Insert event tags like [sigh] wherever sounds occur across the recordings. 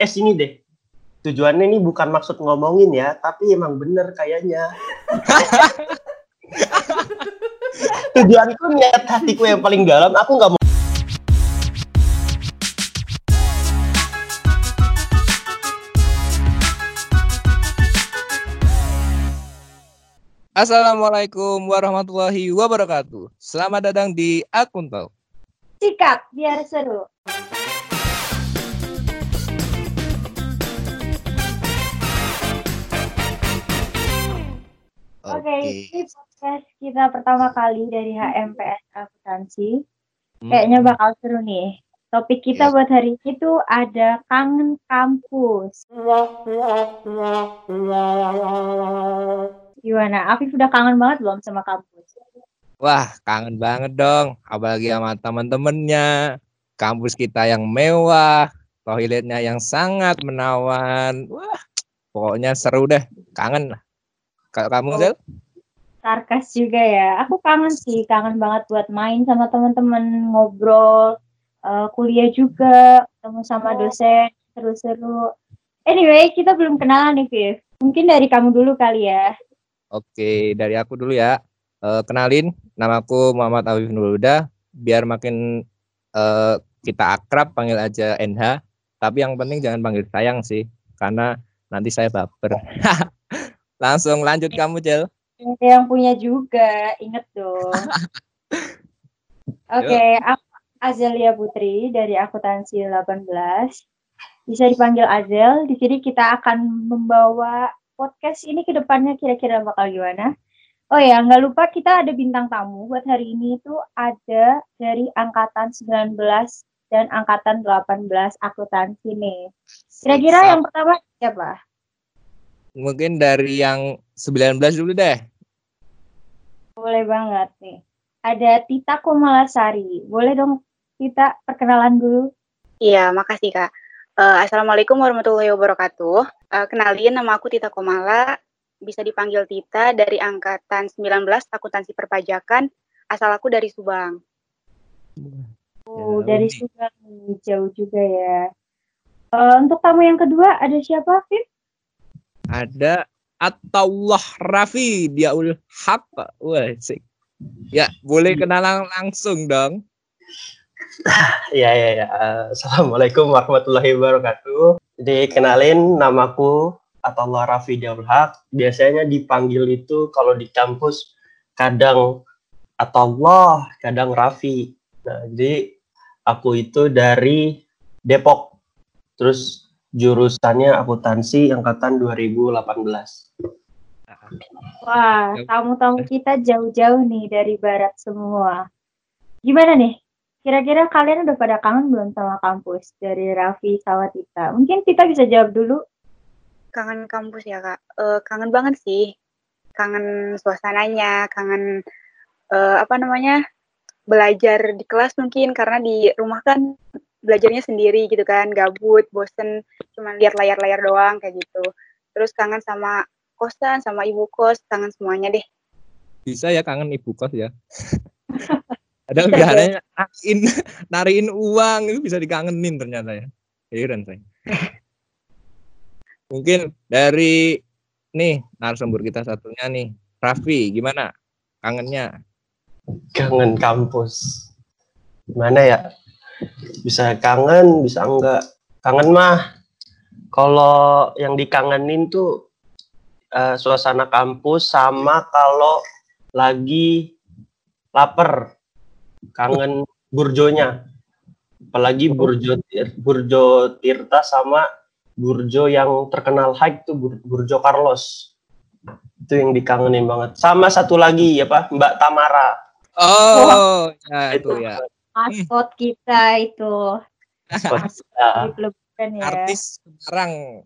eh sini deh. Tujuannya ini bukan maksud ngomongin ya, tapi emang bener kayaknya. [laughs] Tujuanku niat hatiku yang paling dalam, aku nggak mau Assalamualaikum warahmatullahi wabarakatuh. Selamat datang di Akun Talk. Sikat biar seru. Oke, ini podcast kita pertama kali dari HMPS Akuntansi. Hmm. Kayaknya bakal seru nih. Topik kita Ya. buat hari ini tuh ada kangen kampus. Gimana? Afif udah kangen banget belum sama kampus? Wah, kangen banget dong. Apalagi sama temen-temennya. Kampus kita yang mewah. Toiletnya yang sangat menawan. Wah, pokoknya seru deh. Kangen lah. Kalau kamu, Zel? Sarkas juga ya. Aku kangen sih, kangen banget buat main sama teman-teman, ngobrol, eh, kuliah juga, ketemu sama dosen, seru-seru. Anyway, kita belum kenalan nih, Viv. Mungkin dari kamu dulu kali ya. Oke, dari aku dulu ya. Eh, kenalin, namaku Muhammad Afif Nurhuda. Biar makin eh, kita akrab, panggil aja NH. Tapi yang penting jangan panggil sayang sih, karena nanti saya baper. [laughs] Langsung lanjut kamu, Jel. Yang punya juga, inget dong. [laughs] Oke, aku Azelia Putri dari Akuntansi 18. Bisa dipanggil Azel. Di sini kita akan membawa podcast ini ke depannya kira-kira bakal gimana. Oh ya, nggak lupa kita ada bintang tamu buat hari ini itu ada dari angkatan 19 dan angkatan 18 akuntansi nih. Kira-kira yang pertama siapa? Mungkin dari yang 19 dulu deh. Boleh banget nih. Ada Tita Komalasari. Boleh dong Tita perkenalan dulu. Iya, makasih Kak. Eh, Assalamualaikum warahmatullahi wabarakatuh. Eh, kenalin, nama aku Tita Komala. Bisa dipanggil Tita dari angkatan 19 akuntansi perpajakan. Asal aku dari Subang. Oh, Jauh dari. Subang jauh juga ya. Eh, untuk tamu yang kedua ada siapa, Viv? Ada Atullah Rafi Diaul Haq. Wah, sik. Ya, boleh kenalan langsung dong. [laughs] Ya, ya, ya. Assalamualaikum warahmatullahi wabarakatuh. Jadi, kenalin namaku Atullah Rafi Daul Haq. Biasanya dipanggil itu kalau di kampus kadang Atullah, kadang Rafi. Nah, jadi aku itu dari Depok. Terus jurusannya akuntansi angkatan 2018. Wah, tamu-tamu kita jauh-jauh nih dari barat semua. Gimana nih? Kira-kira kalian udah pada kangen belum sama kampus dari Raffi sama Tita? Mungkin Tita bisa jawab dulu. Kangen kampus ya Kak. Eh, kangen banget sih. Kangen suasananya, kangen eh, apa namanya? belajar di kelas mungkin karena di rumah kan belajarnya sendiri gitu kan, gabut, bosen, cuma lihat layar-layar doang kayak gitu. Terus kangen sama kosan, sama ibu kos, kangen semuanya deh. Bisa ya kangen ibu kos ya. [laughs] Ada biasanya nariin, nariin uang itu bisa dikangenin ternyata ya. Heran saya. [laughs] Mungkin dari nih narasumber kita satunya nih, Raffi, gimana? Kangennya? kangen kampus. Gimana ya? Bisa kangen, bisa enggak. Kangen mah kalau yang dikangenin tuh eh, suasana kampus sama kalau lagi lapar. Kangen burjonya. Apalagi burjo burjo Tirta sama burjo yang terkenal hype tuh Bur- burjo Carlos. Itu yang dikangenin banget. Sama satu lagi ya Pak, Mbak Tamara. Oh, ya itu ya. Maskot kita itu. Ya. Di peleburan ya. Artis sekarang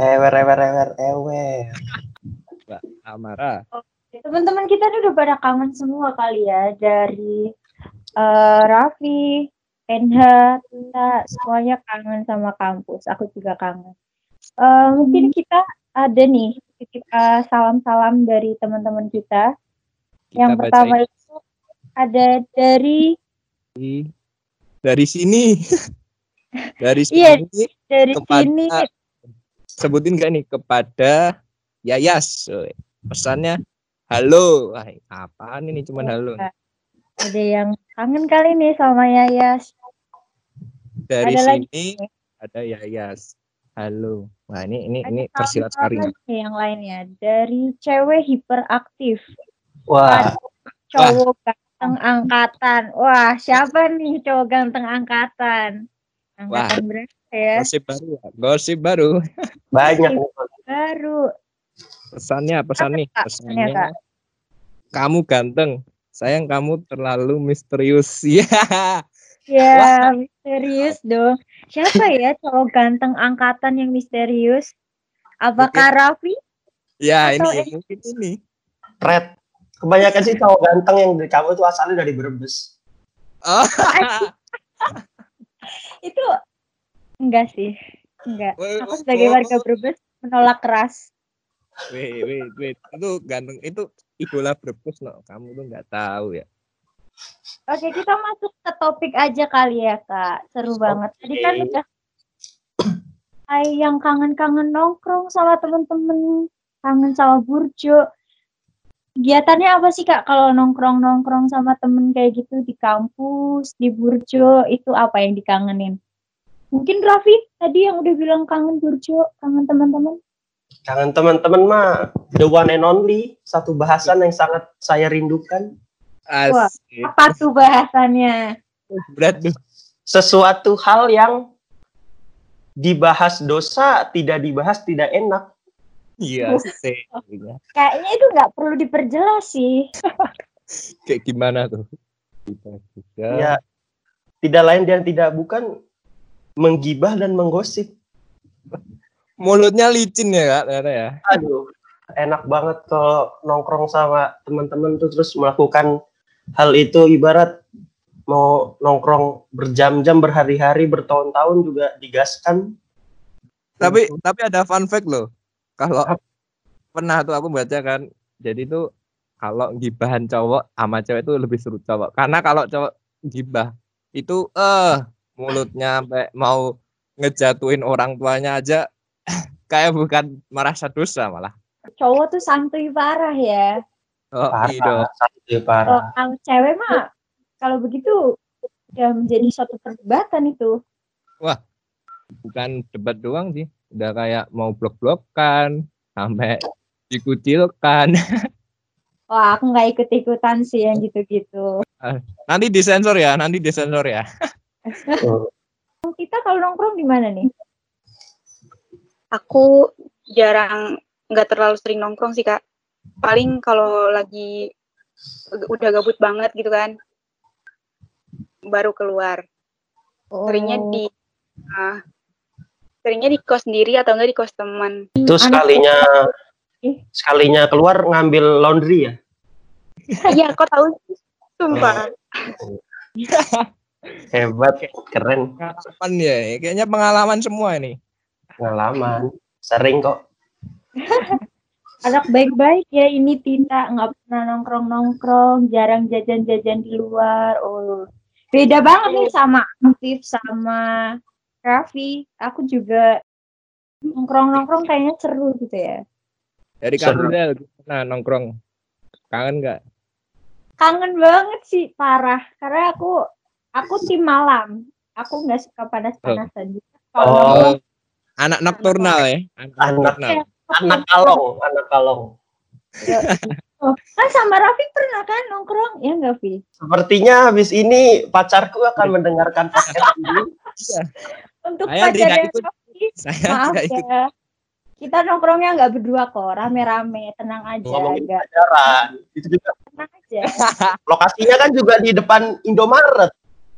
Ewer, ewer, ewer, ewer. Mbak Amara. Teman-teman kita nih udah pada kangen semua kali ya dari eh, Raffi, Enha, Tita, semuanya kangen sama kampus. Aku juga kangen. Eh, mungkin kita ada nih kita salam-salam dari teman-teman kita. Yang Kita pertama bacain itu ada dari dari sini. [laughs] Dari Iya. sini Dari Kepada- sini sebutin gak nih kepada Yayas. Pesannya halo. Wah, apaan ini cuman halo. ada yang kangen kali nih sama Yayas. Dari ada lagi. sini ada Yayas. Halo. Wah, ini ini Ada ini tersirat sekali. yang lainnya dari cewek hiperaktif, Wah, cowok ganteng angkatan. Wah, siapa nih cowok ganteng angkatan? Angkatan berapa ya? Gosip baru ya. Gosip baru. banyak. Baru. Pesannya pesan Apa, nih, Kak? pesannya. Kak? Kamu ganteng. Sayang kamu terlalu misterius. [laughs] Ya. Ya, misterius dong. Siapa ya cowok ganteng angkatan yang misterius? Apakah Raffi? Ya, Atau ini mungkin ini. Red. Kebanyakan sih cowok ganteng yang dari kamu tuh asalnya dari Brebes. Oh. [laughs] Itu enggak sih. Enggak. Wait, Aku sebagai warga Brebes menolak keras. Wait, wait, wait. Itu ganteng itu idola Brebes no. Kamu tuh nggak tahu ya. Oke, kita masuk ke topik aja kali ya, Kak. Seru banget. Tadi kan udah Hai yang kangen-kangen nongkrong sama temen-temen, kangen sama Burjo. Kegiatannya apa sih, Kak, kalau nongkrong-nongkrong sama temen kayak gitu di kampus, di Burjo, itu apa yang dikangenin? Mungkin Raffi tadi yang udah bilang kangen Burjo, kangen teman-teman. Kangen teman-teman mah the one and only satu bahasan yang sangat saya rindukan. Wah. Apa tuh bahasannya? Berat tuh. Sesuatu hal yang dibahas dosa, tidak dibahas tidak enak. Iya, sih. Kayaknya itu nggak perlu diperjelas sih. [laughs] Kayak gimana tuh? Kita juga. Ya, tidak lain dan tidak bukan menggibah dan menggosip. [laughs] Mulutnya licin ya, Kak, ternyata ya. Aduh, enak banget kalau nongkrong sama teman-teman tuh terus melakukan hal itu ibarat mau nongkrong berjam-jam, berhari-hari, bertahun-tahun juga digaskan. Tapi tapi ada fun fact loh. Kalau pernah tuh aku baca kan. Jadi tuh kalau gibahan cowok sama cewek itu lebih seru cowok. Karena kalau cowok gibah itu eh mulutnya sampai mau ngejatuhin orang tuanya aja [clears throat] kayak bukan merasa dosa malah. Cowok tuh santuy parah ya. Oh, Parah, iya. santai Kalau parah. kalau cewek mah kalau begitu udah menjadi suatu perdebatan itu. bukan debat doang sih. Udah kayak mau blok-blokan sampai dikucilkan. [laughs] Wah, aku nggak ikut-ikutan sih yang gitu-gitu. Nanti disensor ya, nanti disensor ya. Kita kalau nongkrong di mana nih? Aku jarang nggak terlalu sering nongkrong sih kak. Paling kalau lagi udah gabut banget gitu kan, baru keluar. Seringnya Oh, di ah, seringnya di kos sendiri atau enggak di kos teman. Itu sekalinya sekalinya keluar ngambil laundry ya. Iya, kok tahu? Sumpah. Hebat, keren, Pengalaman ya, kayaknya pengalaman semua ini. pengalaman. Sering kok. [laughs] anak baik-baik ya ini Tina nggak pernah nongkrong-nongkrong, jarang jajan-jajan di luar. Oh, beda banget nih sama Afif sama Raffi. Aku juga nongkrong-nongkrong kayaknya seru gitu ya. Dari kamu Del, nah nongkrong. Kangen nggak? Kangen banget sih parah karena aku aku tim malam. Aku nggak suka panas-panasan. Kalau Oh, nongkrong, Anak nokturnal ya? Anak Anak. nokturnal. anak kalong, anak kalong. Oh, kan sama Raffi pernah kan nongkrong ya nggak Vi? Sepertinya habis ini pacarku akan mendengarkan podcast ini. Untuk Saya tidak pacarnya ikut. Raffi, Saya maaf tidak ikut. ya. Kita nongkrongnya nggak berdua kok, rame-rame, tenang aja, Ngomongin nggak pacaran. Itu juga tenang aja. [laughs] lokasinya kan juga di depan Indomaret.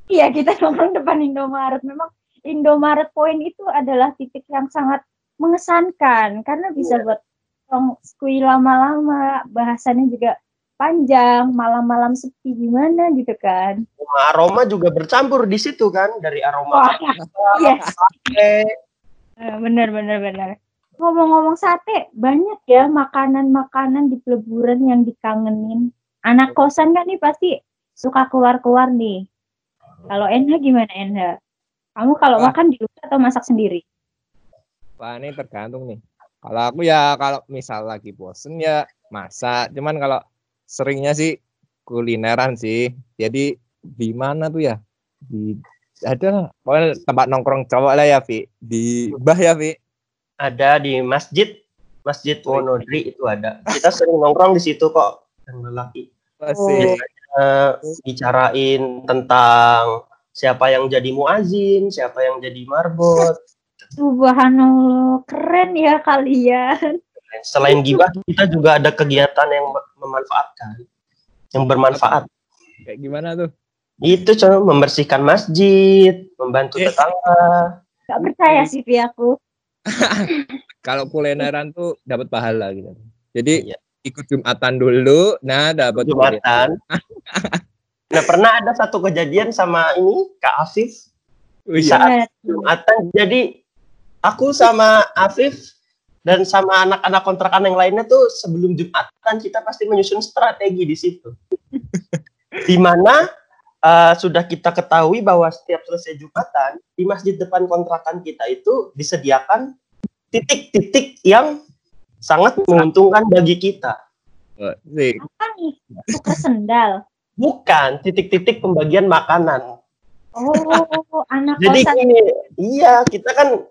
Iya, kita nongkrong depan Indomaret. Memang Indomaret Point itu adalah titik yang sangat mengesankan karena bisa Iya. buat nongkrong skui lama-lama, bahasannya juga panjang, malam-malam sepi gimana gitu kan. Aroma, aroma juga bercampur di situ kan dari aroma Wah, yes. sate. Eh, Bener, bener, bener. Ngomong-ngomong sate, banyak ya makanan-makanan di peleburan yang dikangenin. Anak kosan kan nih pasti suka keluar-keluar nih. Kalau Enha gimana Enha? Kamu kalau Wah. makan di luar atau masak sendiri? Wah ini tergantung nih. Kalau aku ya kalau misal lagi bosen ya masak. Cuman kalau seringnya sih kulineran sih. Jadi di mana tuh ya? Di ada pokoknya tempat nongkrong cowok lah ya Vi. Di bah ya Vi. Ada di masjid, Masjid Wonodri itu ada. Kita sering nongkrong di situ kok. Yang lelaki. Masih. Eh, bicarain tentang siapa yang jadi muazin, siapa yang jadi marbot. Subhanallah, keren ya kalian. Selain gibah, kita juga ada kegiatan yang memanfaatkan, yang bermanfaat. Kayak gimana tuh? Itu cuma membersihkan masjid, membantu Yes. tetangga. Gak percaya sih aku. [laughs] Kalau kulineran tuh dapat pahala gitu. Jadi Iya. ikut jumatan dulu, nah dapat Jumatan. [laughs] Nah, pernah ada satu kejadian sama ini Kak Afif Oh, iya. saat tuh? Jumatan. Jadi aku sama Afif dan sama anak-anak kontrakan yang lainnya tuh sebelum Jumatan kita pasti menyusun strategi di situ. [laughs] di mana eh, sudah kita ketahui bahwa setiap selesai Jumatan di masjid depan kontrakan kita itu disediakan titik-titik yang sangat menguntungkan bagi kita. Oh. Apa nih? Tuker sendal. Bukan titik-titik pembagian makanan. Oh, anak Jadi kosan. gini, iya kita kan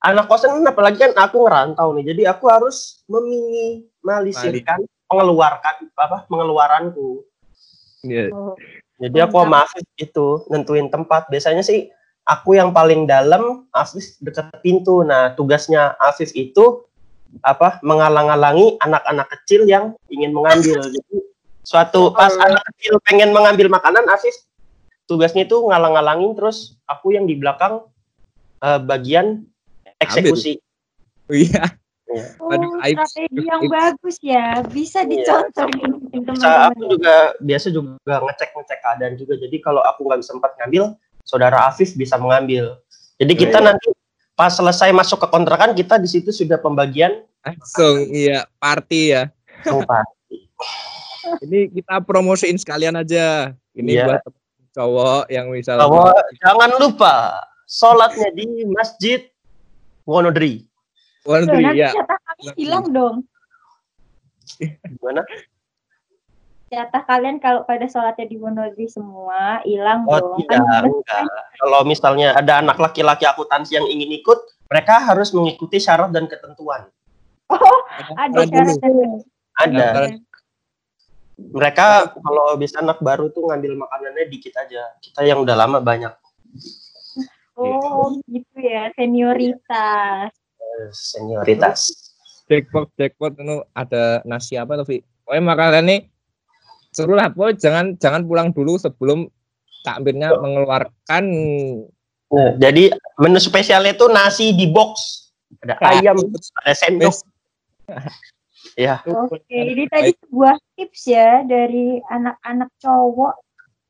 anak kosan apalagi kan aku ngerantau nih. Jadi aku harus meminimalisirkan mengeluarkan apa pengeluaranku. Iya. Oh, Jadi aku sama Afif itu nentuin tempat. Biasanya sih aku yang paling dalam, Afif dekat pintu. Nah, tugasnya Afif itu apa? Menghalang-halangi anak-anak kecil yang ingin mengambil. [laughs] Jadi suatu pas anak kecil pengen mengambil makanan, Afif tugasnya itu ngalang-ngalangin terus aku yang di belakang eh, bagian eksekusi. Oh, iya. oh, Aduh, strategi yang Aib. bagus ya. Bisa Iya. dicontoh nih Bisa aku teman-teman. juga biasa juga ngecek-ngecek keadaan juga. Jadi kalau aku nggak sempat ngambil, saudara Afif bisa mengambil. Jadi kita Iya. nanti pas selesai masuk ke kontrakan kita di situ sudah pembagian Langsung iya party ya. tempat. Ini kita promosiin sekalian aja. Ini Iya. buat cowok yang misal Bahwa jangan lupa sholatnya di Masjid Wonodri. Tuh, Wondri nanti ya. jatah kami hilang dong. Gimana? Jatah kalian kalau pada sholatnya di Wonodri semua hilang Oh dong. tidak, Kan enggak. Kalau misalnya ada anak laki-laki akuntansi yang ingin ikut, mereka harus mengikuti syarat dan ketentuan. ada Dulu. syaratnya. Ada. Daftaran. Mereka kalau bisa anak baru tuh ngambil makanannya dikit aja. Kita yang udah lama banyak. Oh, gitu ya, senioritas. Senioritas. jackpot jackpot itu ada nasi apa tuh Vi? Pokoknya makanan nih seru lah pokoknya jangan jangan pulang dulu sebelum takmirnya mengeluarkan Nah, jadi menu spesialnya itu nasi di box. Ada ayam, ada sendok. Ya, Oke, ini tadi sebuah tips ya dari anak-anak cowok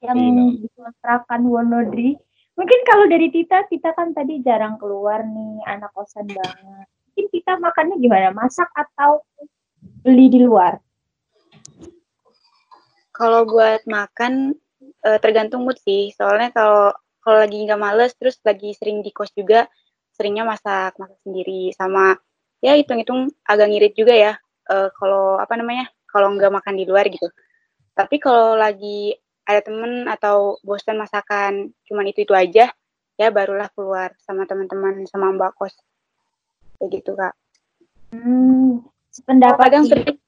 yang Iya. dikontrakan Wonodri. Mungkin kalau dari Tita, Tita kan tadi jarang keluar nih, anak kosan banget. Mungkin Tita makannya gimana? Masak atau beli di luar? Kalau buat makan eh, tergantung mood sih. Soalnya kalau kalau lagi nggak males terus lagi sering di kos juga seringnya masak masak sendiri sama ya hitung-hitung agak ngirit juga ya eh, kalau apa namanya kalau nggak makan di luar gitu. Tapi kalau lagi ada temen atau bosan masakan cuman itu itu aja ya barulah keluar sama teman-teman sama mbak kos kayak gitu kak. Hmm, Kadang Tita sering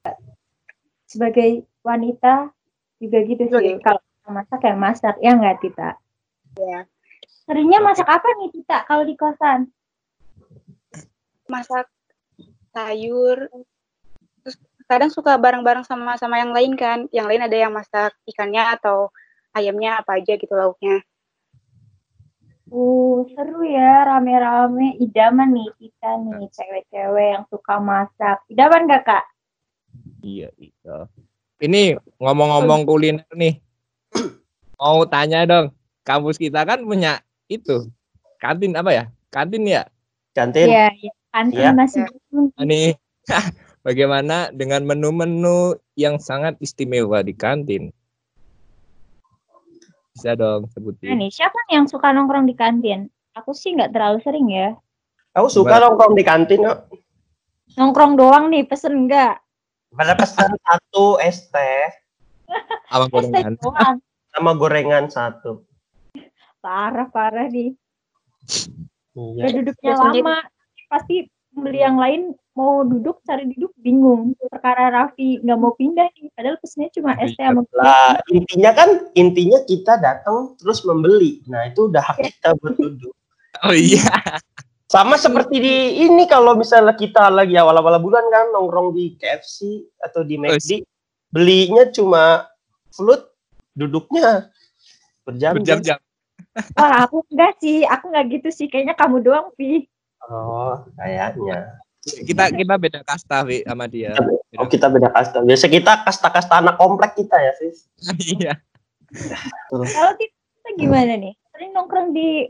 sebagai wanita juga gitu sih. Kalau masak ya masak, ya nggak Tita? ya Seringnya masak apa nih Tita kalau di kosan? masak sayur kadang suka bareng-bareng sama sama yang lain kan yang lain ada yang masak ikannya atau ayamnya apa aja gitu lauknya Uh, seru ya, rame-rame. Idaman nih kita nih, cewek-cewek yang suka masak. Idaman gak, Kak? iya iya ini ngomong-ngomong kuliner nih mau tanya dong kampus kita kan punya itu kantin apa ya kantin ya kantin. Iya, iya. Kantin Iya. masih belum. nih [laughs] bagaimana dengan menu-menu yang sangat istimewa di kantin bisa dong Nah sebutin nih, siapa yang suka nongkrong di kantin? Aku sih nggak terlalu sering ya. Aku suka nongkrong di kantin kok. Nongkrong doang nih, pesen enggak? Pada pesan satu es teh [laughs] teh gorengan? sama gorengan satu. Parah, parah nih. Iya. Udah duduknya lama. Pasti beli yang lain mau duduk, cari duduk bingung. Perkara Raffi nggak mau pindah nih. Padahal pesennya cuma teh sama Lah, intinya kan intinya kita datang terus membeli. Nah, itu udah hak kita buat duduk. Oh iya. Sama seperti di ini kalau misalnya kita lagi awal-awal bulan kan nongkrong di KFC atau di McD, belinya cuma float, duduknya berjam-jam. Berjam-jam. Wah, aku enggak sih. Aku enggak gitu sih. Kayaknya kamu doang, Pi. Oh, kayaknya. Kita kita beda kasta Wi, sama dia. Oh, kita beda kasta. Biasa kita kasta-kasta anak komplek kita ya, Sis. [laughs] Iya. Kalau kita gimana nih? Sering nongkrong di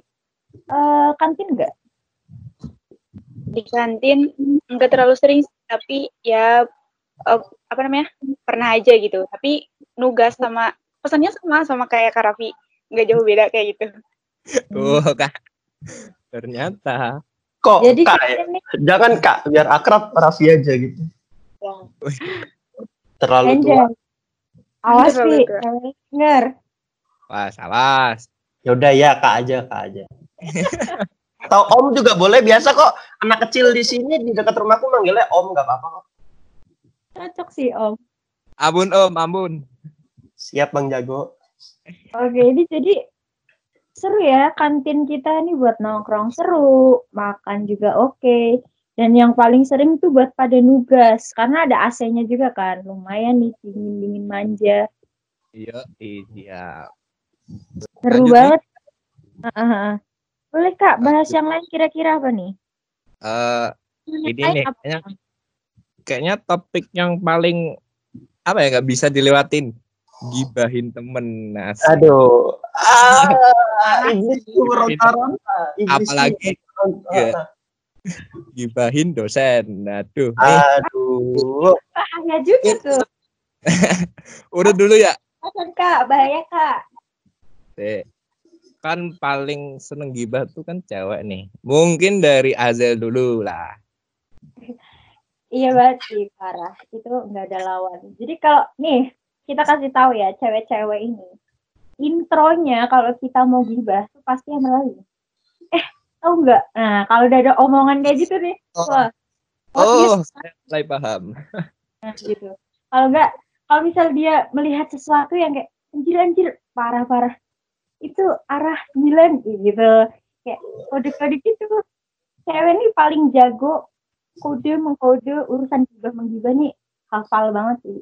eh, kantin enggak? Di kantin nggak terlalu sering, tapi ya eh, apa namanya pernah aja gitu. Tapi nugas sama pesannya sama sama kayak Karafi, nggak jauh beda kayak gitu. Oh, Kak. Ternyata. Kok Jadi Kak, nih, jangan Kak, biar akrab Raffi aja gitu. Terlalu tua. Anjay. Awas, Terlalu Pi. tua. Cewek Denger. Pas, awas. Ya udah ya, Kak aja, Kak aja. [laughs] Atau Om juga boleh, biasa kok anak kecil di sini di dekat rumahku manggilnya Om, nggak apa-apa kok. Cocok sih, Om. Ampun Om, ampun. Siap Bang Jago. Oke, ini jadi seru ya kantin kita nih buat nongkrong seru, makan juga oke. Dan yang paling sering tuh buat pada nugas karena ada AC-nya juga kan, lumayan nih dingin-dingin manja. Iya, iya. Seru Lanjut, banget. Heeh. Boleh Kak, bahas yang lain kira-kira apa nih? Eh, Ini nih, apa? kayaknya- kayaknya topik yang paling apa ya nggak bisa dilewatin gibahin temen nah Aduh. Ah, iblis apalagi meronta-ronta. Iya. gibahin dosen aduh nih Aduh. Bahaya juga tuh. [laughs] udah dulu ya Kak, bahaya Kak. Dek. kan paling seneng gibah tuh kan cewek nih mungkin dari Azel dulu lah Iya banget sih, parah. Itu nggak ada lawan. Jadi kalau nih, kita kasih tahu ya, cewek-cewek ini. Intronya kalau kita mau gibah, tuh pasti yang melalui. Eh, tahu nggak? Nah, kalau udah ada omongan kayak gitu nih, Oh. wah. oh [laughs] saya mulai paham nah, gitu. Kalau nggak, kalau misal dia melihat sesuatu yang kayak, anjir-anjir, parah-parah. Itu arah 9, gitu. Kayak kode-kode gitu. Cewek ini paling jago kode mengkode urusan gibah menggibah nih hafal banget sih.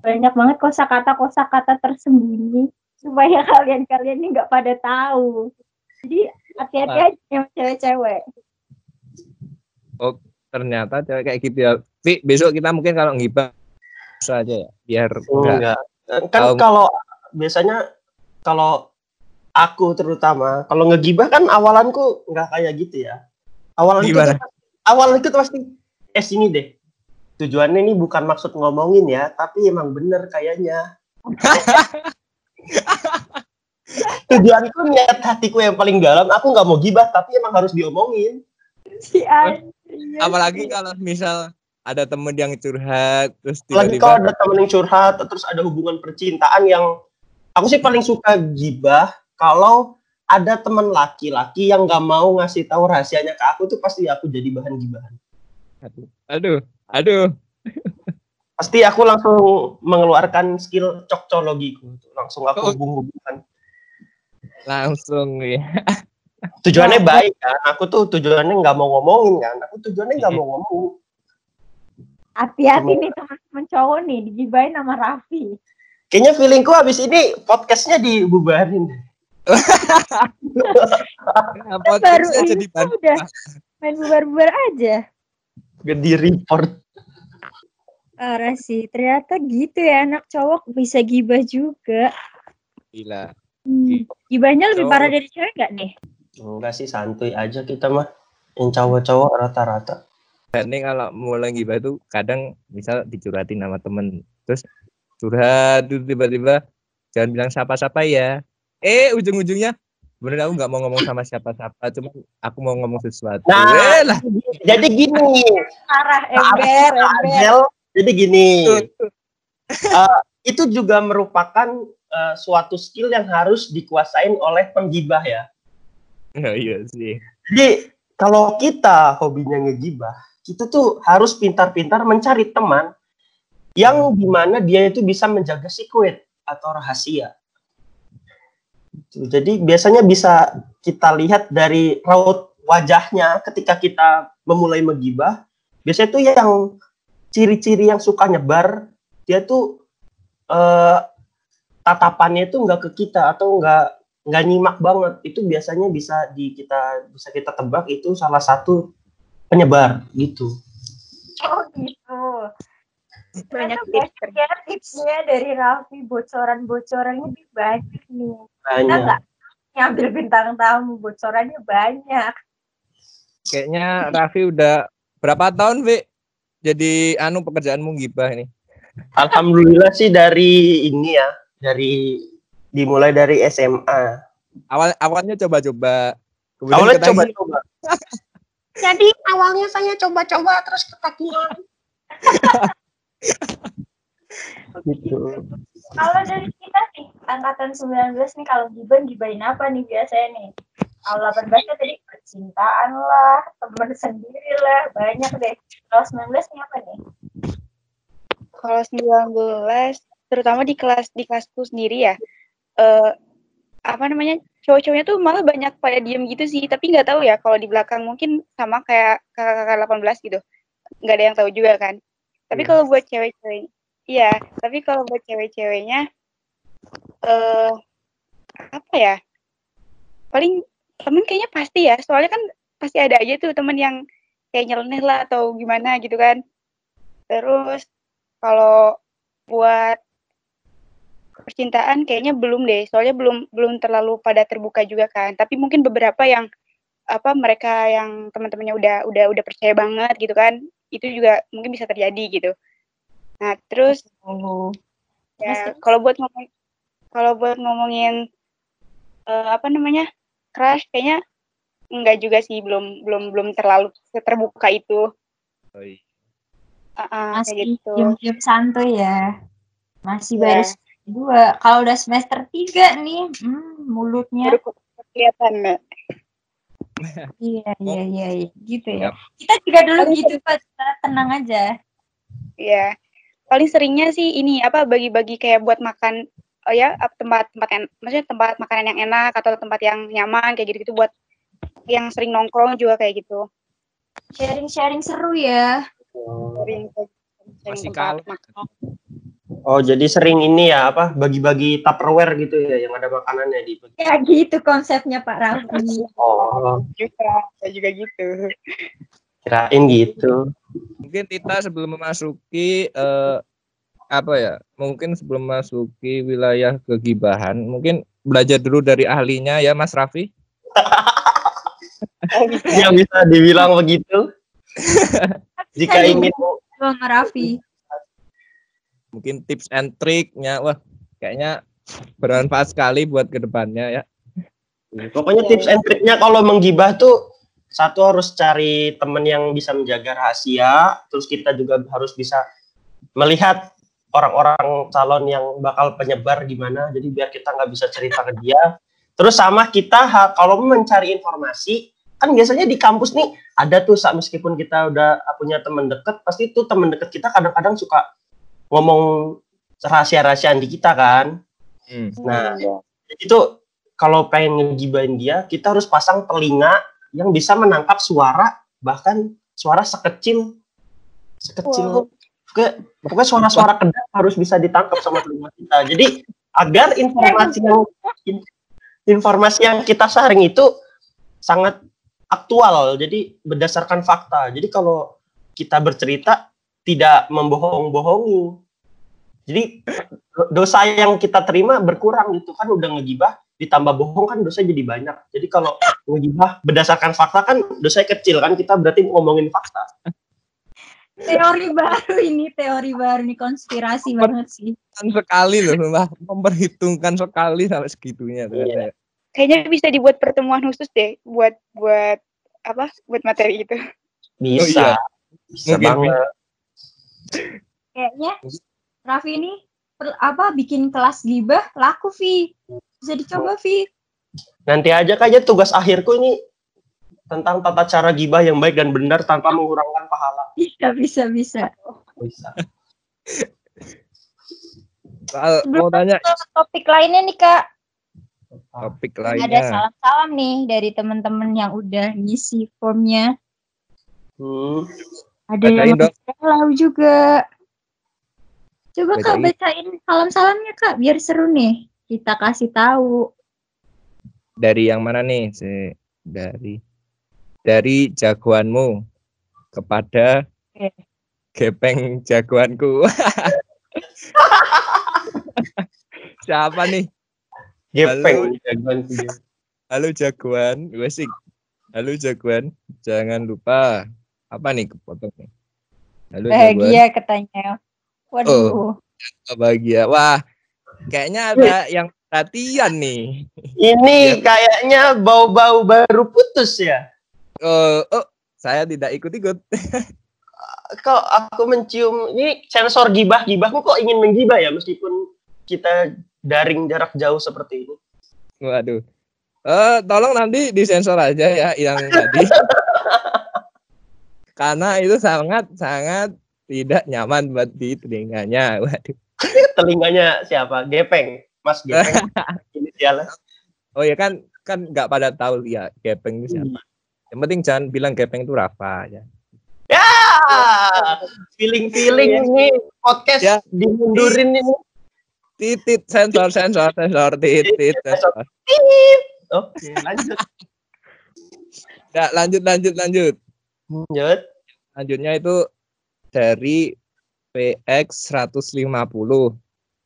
Banyak banget kosakata kosakata tersembunyi supaya [laughs] kalian-kalian ini nggak pada tahu. Jadi hati-hati aja sama cewek-cewek. ternyata cewek kayak gitu ya besok kita mungkin kalau ngibah bisa aja ya biar enggak Enggak. Kan Kalau- kalau biasanya kalau aku terutama kalau ngegibah kan awalanku nggak kayak gitu ya. Awalan Gimana? awal itu pasti eh sini deh. Tujuannya ini bukan maksud ngomongin ya, tapi emang bener kayaknya. [laughs] Tujuanku niat hatiku yang paling dalam, aku nggak mau gibah, tapi emang harus diomongin. Si iya apalagi kalau misal ada temen yang curhat terus Lagi tiba-tiba kalau ada temen yang curhat, terus ada hubungan percintaan yang aku sih paling suka gibah kalau ada temen laki-laki yang nggak mau ngasih tahu rahasianya ke aku tuh pasti aku jadi bahan gibahan. aduh aduh aduh Pasti aku langsung mengeluarkan skill cocologiku, langsung aku Oh. hubung-hubungkan. langsung ya [laughs] Tujuannya Nah, baik kan, aku tuh tujuannya nggak mau ngomongin kan, aku tujuannya nggak mau ngomong. Hati-hati nih teman-teman cowok nih digibahin sama Raffi. Kayaknya feelingku habis ini podcastnya dibubarin. [laughs] Nah, baru podcastnya jadi bahan udah main bubar-bubar aja. Gede report. Parah sih, ternyata gitu ya anak cowok bisa gibah juga. gila Hmm. Gibahnya lebih Cowok. parah dari cewek gak nih? Enggak sih santuy aja kita mah. Yang cowok-cowok rata-rata. Dan ini kalau mulai gibah tuh kadang misal dicurhatin sama temen terus curhat terus tiba-tiba jangan bilang siapa-siapa ya eh ujung-ujungnya Sebenarnya aku nggak mau ngomong sama siapa-siapa, cuma aku mau ngomong sesuatu. Nah, Eh lah. jadi gini, Arah ember, ember. Azel, jadi gini. Eh, itu juga merupakan eh, suatu skill yang harus dikuasain oleh penggibah ya. Oh, iya sih. Jadi kalau kita hobinya ngegibah, kita tuh harus pintar-pintar mencari teman yang di mana dia itu bisa menjaga secret atau rahasia. Jadi biasanya bisa kita lihat dari raut wajahnya ketika kita memulai menggibah. Biasanya tuh yang ciri-ciri yang suka nyebar, dia tuh eh, tatapannya itu nggak ke kita atau nggak nggak nyimak banget itu biasanya bisa di kita bisa kita tebak itu salah satu penyebar gitu Oh gitu. Banyak tips. ya tipsnya dari Raffi bocoran-bocorannya lebih banyak nih. Kita banyak nggak ngambil bintang tamu bocorannya banyak. Kayaknya Raffi udah berapa tahun, Vi? Jadi anu pekerjaanmu gibah ini. alhamdulillah sih dari ini ya dari dimulai dari SMA Awal awalnya coba-coba. Awalnya coba-coba jadi awalnya saya coba-coba terus ketagihan [laughs] gitu Kalau dari kita nih, angkatan 19 nih kalau giban gibain apa nih biasanya nih? Kalau 18 kan tadi percintaan lah, teman sendiri lah, banyak deh. Kalau 19 nih apa nih? Kalau 19, terutama di kelas di kelasku sendiri ya, eh apa namanya cowok-cowoknya tuh malah banyak pada diem gitu sih, tapi nggak tahu ya kalau di belakang mungkin sama kayak kakak-kakak 18 gitu, nggak ada yang tahu juga kan. Tapi Iya. kalau buat cewek-cewek, iya, tapi kalau buat cewek-ceweknya, eh apa ya? Paling temen kayaknya pasti ya, soalnya kan pasti ada aja tuh temen yang kayak nyeleneh lah atau gimana gitu kan. Terus kalau buat percintaan kayaknya belum deh, soalnya belum belum terlalu pada terbuka juga kan. Tapi mungkin beberapa yang apa mereka yang teman-temannya udah udah udah percaya banget gitu kan, itu juga mungkin bisa terjadi gitu. Nah terus Oh. ya kalau buat ngomong kalau buat ngomongin eh, apa namanya crush kayaknya enggak juga sih belum belum belum terlalu terbuka itu. Oh, iya. Ah, ah, kayak Masih gitu. diem-diem santuy ya. Masih Iya. baru dua. Kalau udah semester tiga nih, hmm, mulutnya. Baru kelihatan. [laughs] Iya, iya, iya, iya. gitu ya. Kita juga dulu Paling gitu, Pak. Kita tenang aja. Iya. Paling seringnya sih ini apa bagi-bagi kayak buat makan oh ya tempat-tempat en- maksudnya tempat makanan yang enak atau tempat yang nyaman kayak gitu-gitu buat yang sering nongkrong juga kayak gitu. Sharing-sharing seru ya. Sering sering Masih tempat kalah. Oh jadi sering ini ya apa bagi-bagi tupperware gitu ya yang ada makanannya di Ya gitu konsepnya Pak Raffi. oh juga saya juga gitu. kirain gitu Mungkin kita sebelum memasuki eh, apa ya? Mungkin sebelum memasuki wilayah kegibahan, mungkin belajar dulu dari ahlinya ya Mas Raffi. ya bisa dibilang begitu [laughs] jika ingin Sama Raffi. Mungkin tips and triknya, wah kayaknya bermanfaat sekali buat ke depannya ya. Pokoknya tips and triknya kalau menggibah tuh satu harus cari temen yang bisa menjaga rahasia, terus kita juga harus bisa melihat orang-orang calon yang bakal penyebar gimana, jadi biar kita nggak bisa cerita ke dia. Terus sama kita kalau mencari informasi, kan biasanya di kampus nih ada tuh Sa, meskipun kita udah punya temen deket, pasti tuh temen deket kita kadang-kadang suka ngomong rahasia-rahasiaan di kita kan. Nah, Iya. itu kalau pengen ngegibain dia, kita harus pasang telinga yang bisa menangkap suara, bahkan suara sekecil, sekecil, pokoknya, pokoknya suara-suara kedap harus bisa ditangkap sama telinga kita. Jadi agar informasi yang in- informasi yang kita sharing itu sangat aktual, jadi berdasarkan fakta. Jadi kalau kita bercerita tidak membohong-bohongi. Jadi do- dosa yang kita terima berkurang gitu kan udah ngegibah ditambah bohong kan dosa jadi banyak. Jadi kalau ngegibah berdasarkan fakta kan dosanya kecil kan kita berarti ngomongin fakta. Teori baru ini, teori baru nih konspirasi banget sih. Kan sekali loh, Mbak. memperhitungkan sekali sampai segitunya. Iya. kayaknya bisa dibuat pertemuan khusus deh buat buat apa buat materi itu. Bisa. iya. Bisa Mungkin, banget. Kayaknya Raffi ini per- apa bikin kelas gibah laku Vi. Bisa dicoba Vi. Nanti aja kayaknya tugas akhirku ini tentang tata cara gibah yang baik dan benar tanpa mengurangkan pahala. Bisa bisa bisa. Bisa. Soal mau Sebelum tanya ke topik lainnya nih Kak. topik Ada lainnya. salam-salam nih dari teman-teman yang udah ngisi formnya. Hmm. Ada Bacain yang dong. galau juga. Coba Kak Bacain. salam-salamnya Kak biar seru nih. Kita kasih tahu. Dari yang mana nih? Si dari dari jagoanmu kepada Oke. gepeng jagoanku. [laughs] Siapa nih? Gepeng jagoan video. Halo jagoan, gue sih. Halo jagoan, jangan lupa apa nih kepotong nih? Halo jagoan, Bahagia katanya. Waduh. bahagia. Wah, kayaknya ada yang perhatian nih. Ini kayaknya bau-bau baru putus ya. Oh, oh, saya tidak ikut-ikut. [laughs] Kok aku mencium ini sensor gibah gibahku kok ingin menggibah ya meskipun kita daring jarak jauh seperti ini. Waduh. Eh, tolong nanti disensor aja ya yang tadi. [laughs] Karena itu sangat sangat tidak nyaman buat di telinganya. [laughs] Waduh. Telinganya siapa? Gepeng. Mas Gepeng. [laughs] Inisialnya. Oh ya kan kan nggak pada tahu ya gepeng itu siapa. Yang penting jangan bilang gepeng itu Rafa ya. Ah, feeling-feeling ini podcast Ya. dimundurin ini. Titit sensor sensor sensor titit sensor. Oke, lanjut. Ya, lanjut lanjut lanjut. Lanjut. Lanjutnya itu dari PX 150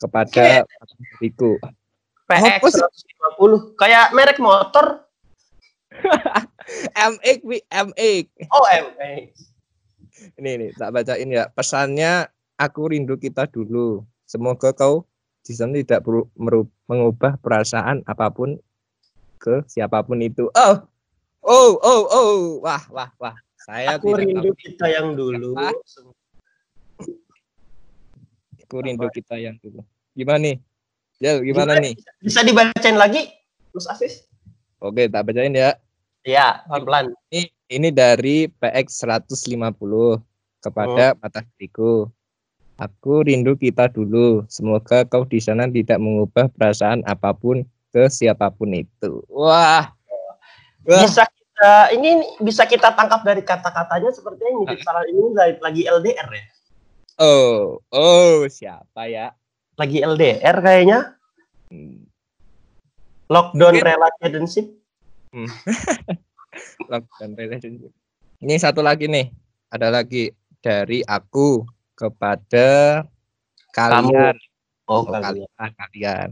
kepada Riku. PX sih? 150. Kayak merek motor. [laughs] MX wi MX. Oh, MX. Ini nih tak bacain ya. Pesannya aku rindu kita dulu. Semoga kau di sana tidak perlu mengubah perasaan apa pun ke siapa pun itu. Oh. Oh, oh, oh. Wah, wah, wah. Saya Aku tidak rindu tahu. kita yang dulu. Apa? Aku rindu kita yang dulu. Gimana nih? Ya, gimana nih? Bisa dibacain lagi, Mas Afif? Oke, tak bacain ya. Ya, pelan-pelan. Ini ini dari PX 150 kepada mata hatiku. Aku rindu kita dulu. Semoga kau di sana tidak mengubah perasaan apa pun ke siapa pun itu. Wah. Wah. Bisa kita ini bisa kita tangkap dari kata-katanya seperti ini nitip salam ini lagi- lagi LDR ya. Oh, oh, siapa ya? Lagi LDR kayaknya. Hmm, Lockdown Mungkin- relationship. [laughs] lockdown relationship. Ini satu lagi nih. Ada lagi dari aku kepada kalian. Oh, Oh, kalian, kalian.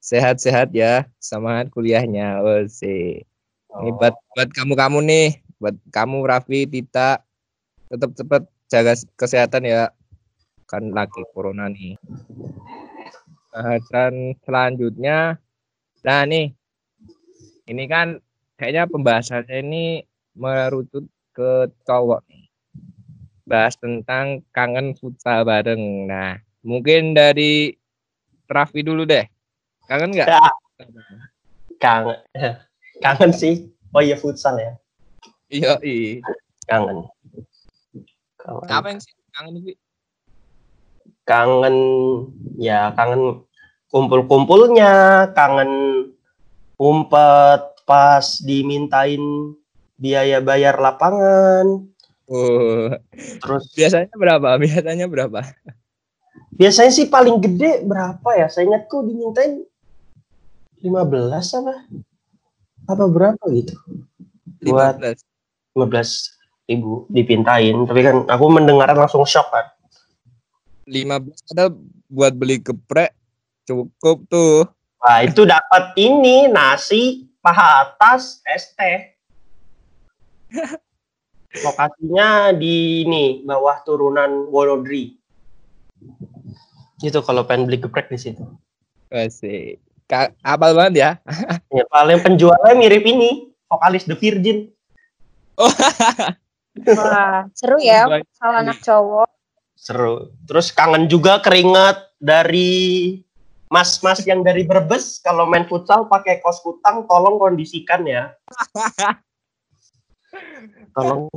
Sehat-sehat ya, semangat kuliahnya. Oh, sih. Ini buat buat kamu-kamu nih, buat kamu Raffi, Tita, tetap cepat jaga kesehatan ya. Kan lagi corona nih. Bahasan selanjutnya, nah nih, ini kan kayaknya pembahasannya ini merucut ke cowok nih. Bahas tentang kangen futsal bareng. Nah, mungkin dari Raffi dulu deh. Kangen nggak? Ya. kangen. Kangen sih. Oh iya futsal ya. Iya, iya. Kangen. Kangen. Apa yang sih kangen sih? kangen ya kangen kumpul-kumpulnya, kangen umpet pas dimintain biaya bayar lapangan. Oh, Terus biasanya berapa? Biasanya berapa? biasanya sih paling gede berapa ya? Saya ingat kok dimintain 15 apa? Apa berapa gitu? Buat 15. 15 ribu dipintain. Tapi kan aku mendengar langsung shock kan. 15 ada buat beli geprek cukup tuh. Wah itu dapat ini nasi, paha atas, es teh. [laughs] Lokasinya di ini bawah turunan Wonodri. Gitu kalau pengen beli geprek di situ. Asik. Apal banget ya. [laughs] Ya, paling penjualnya mirip ini, vokalis The Virgin. Wah, seru ya futsal anak cowok. Seru. Terus kangen juga keringat dari mas-mas yang dari Brebes kalau main futsal pakai kos kutang tolong kondisikan ya. [laughs] tolong.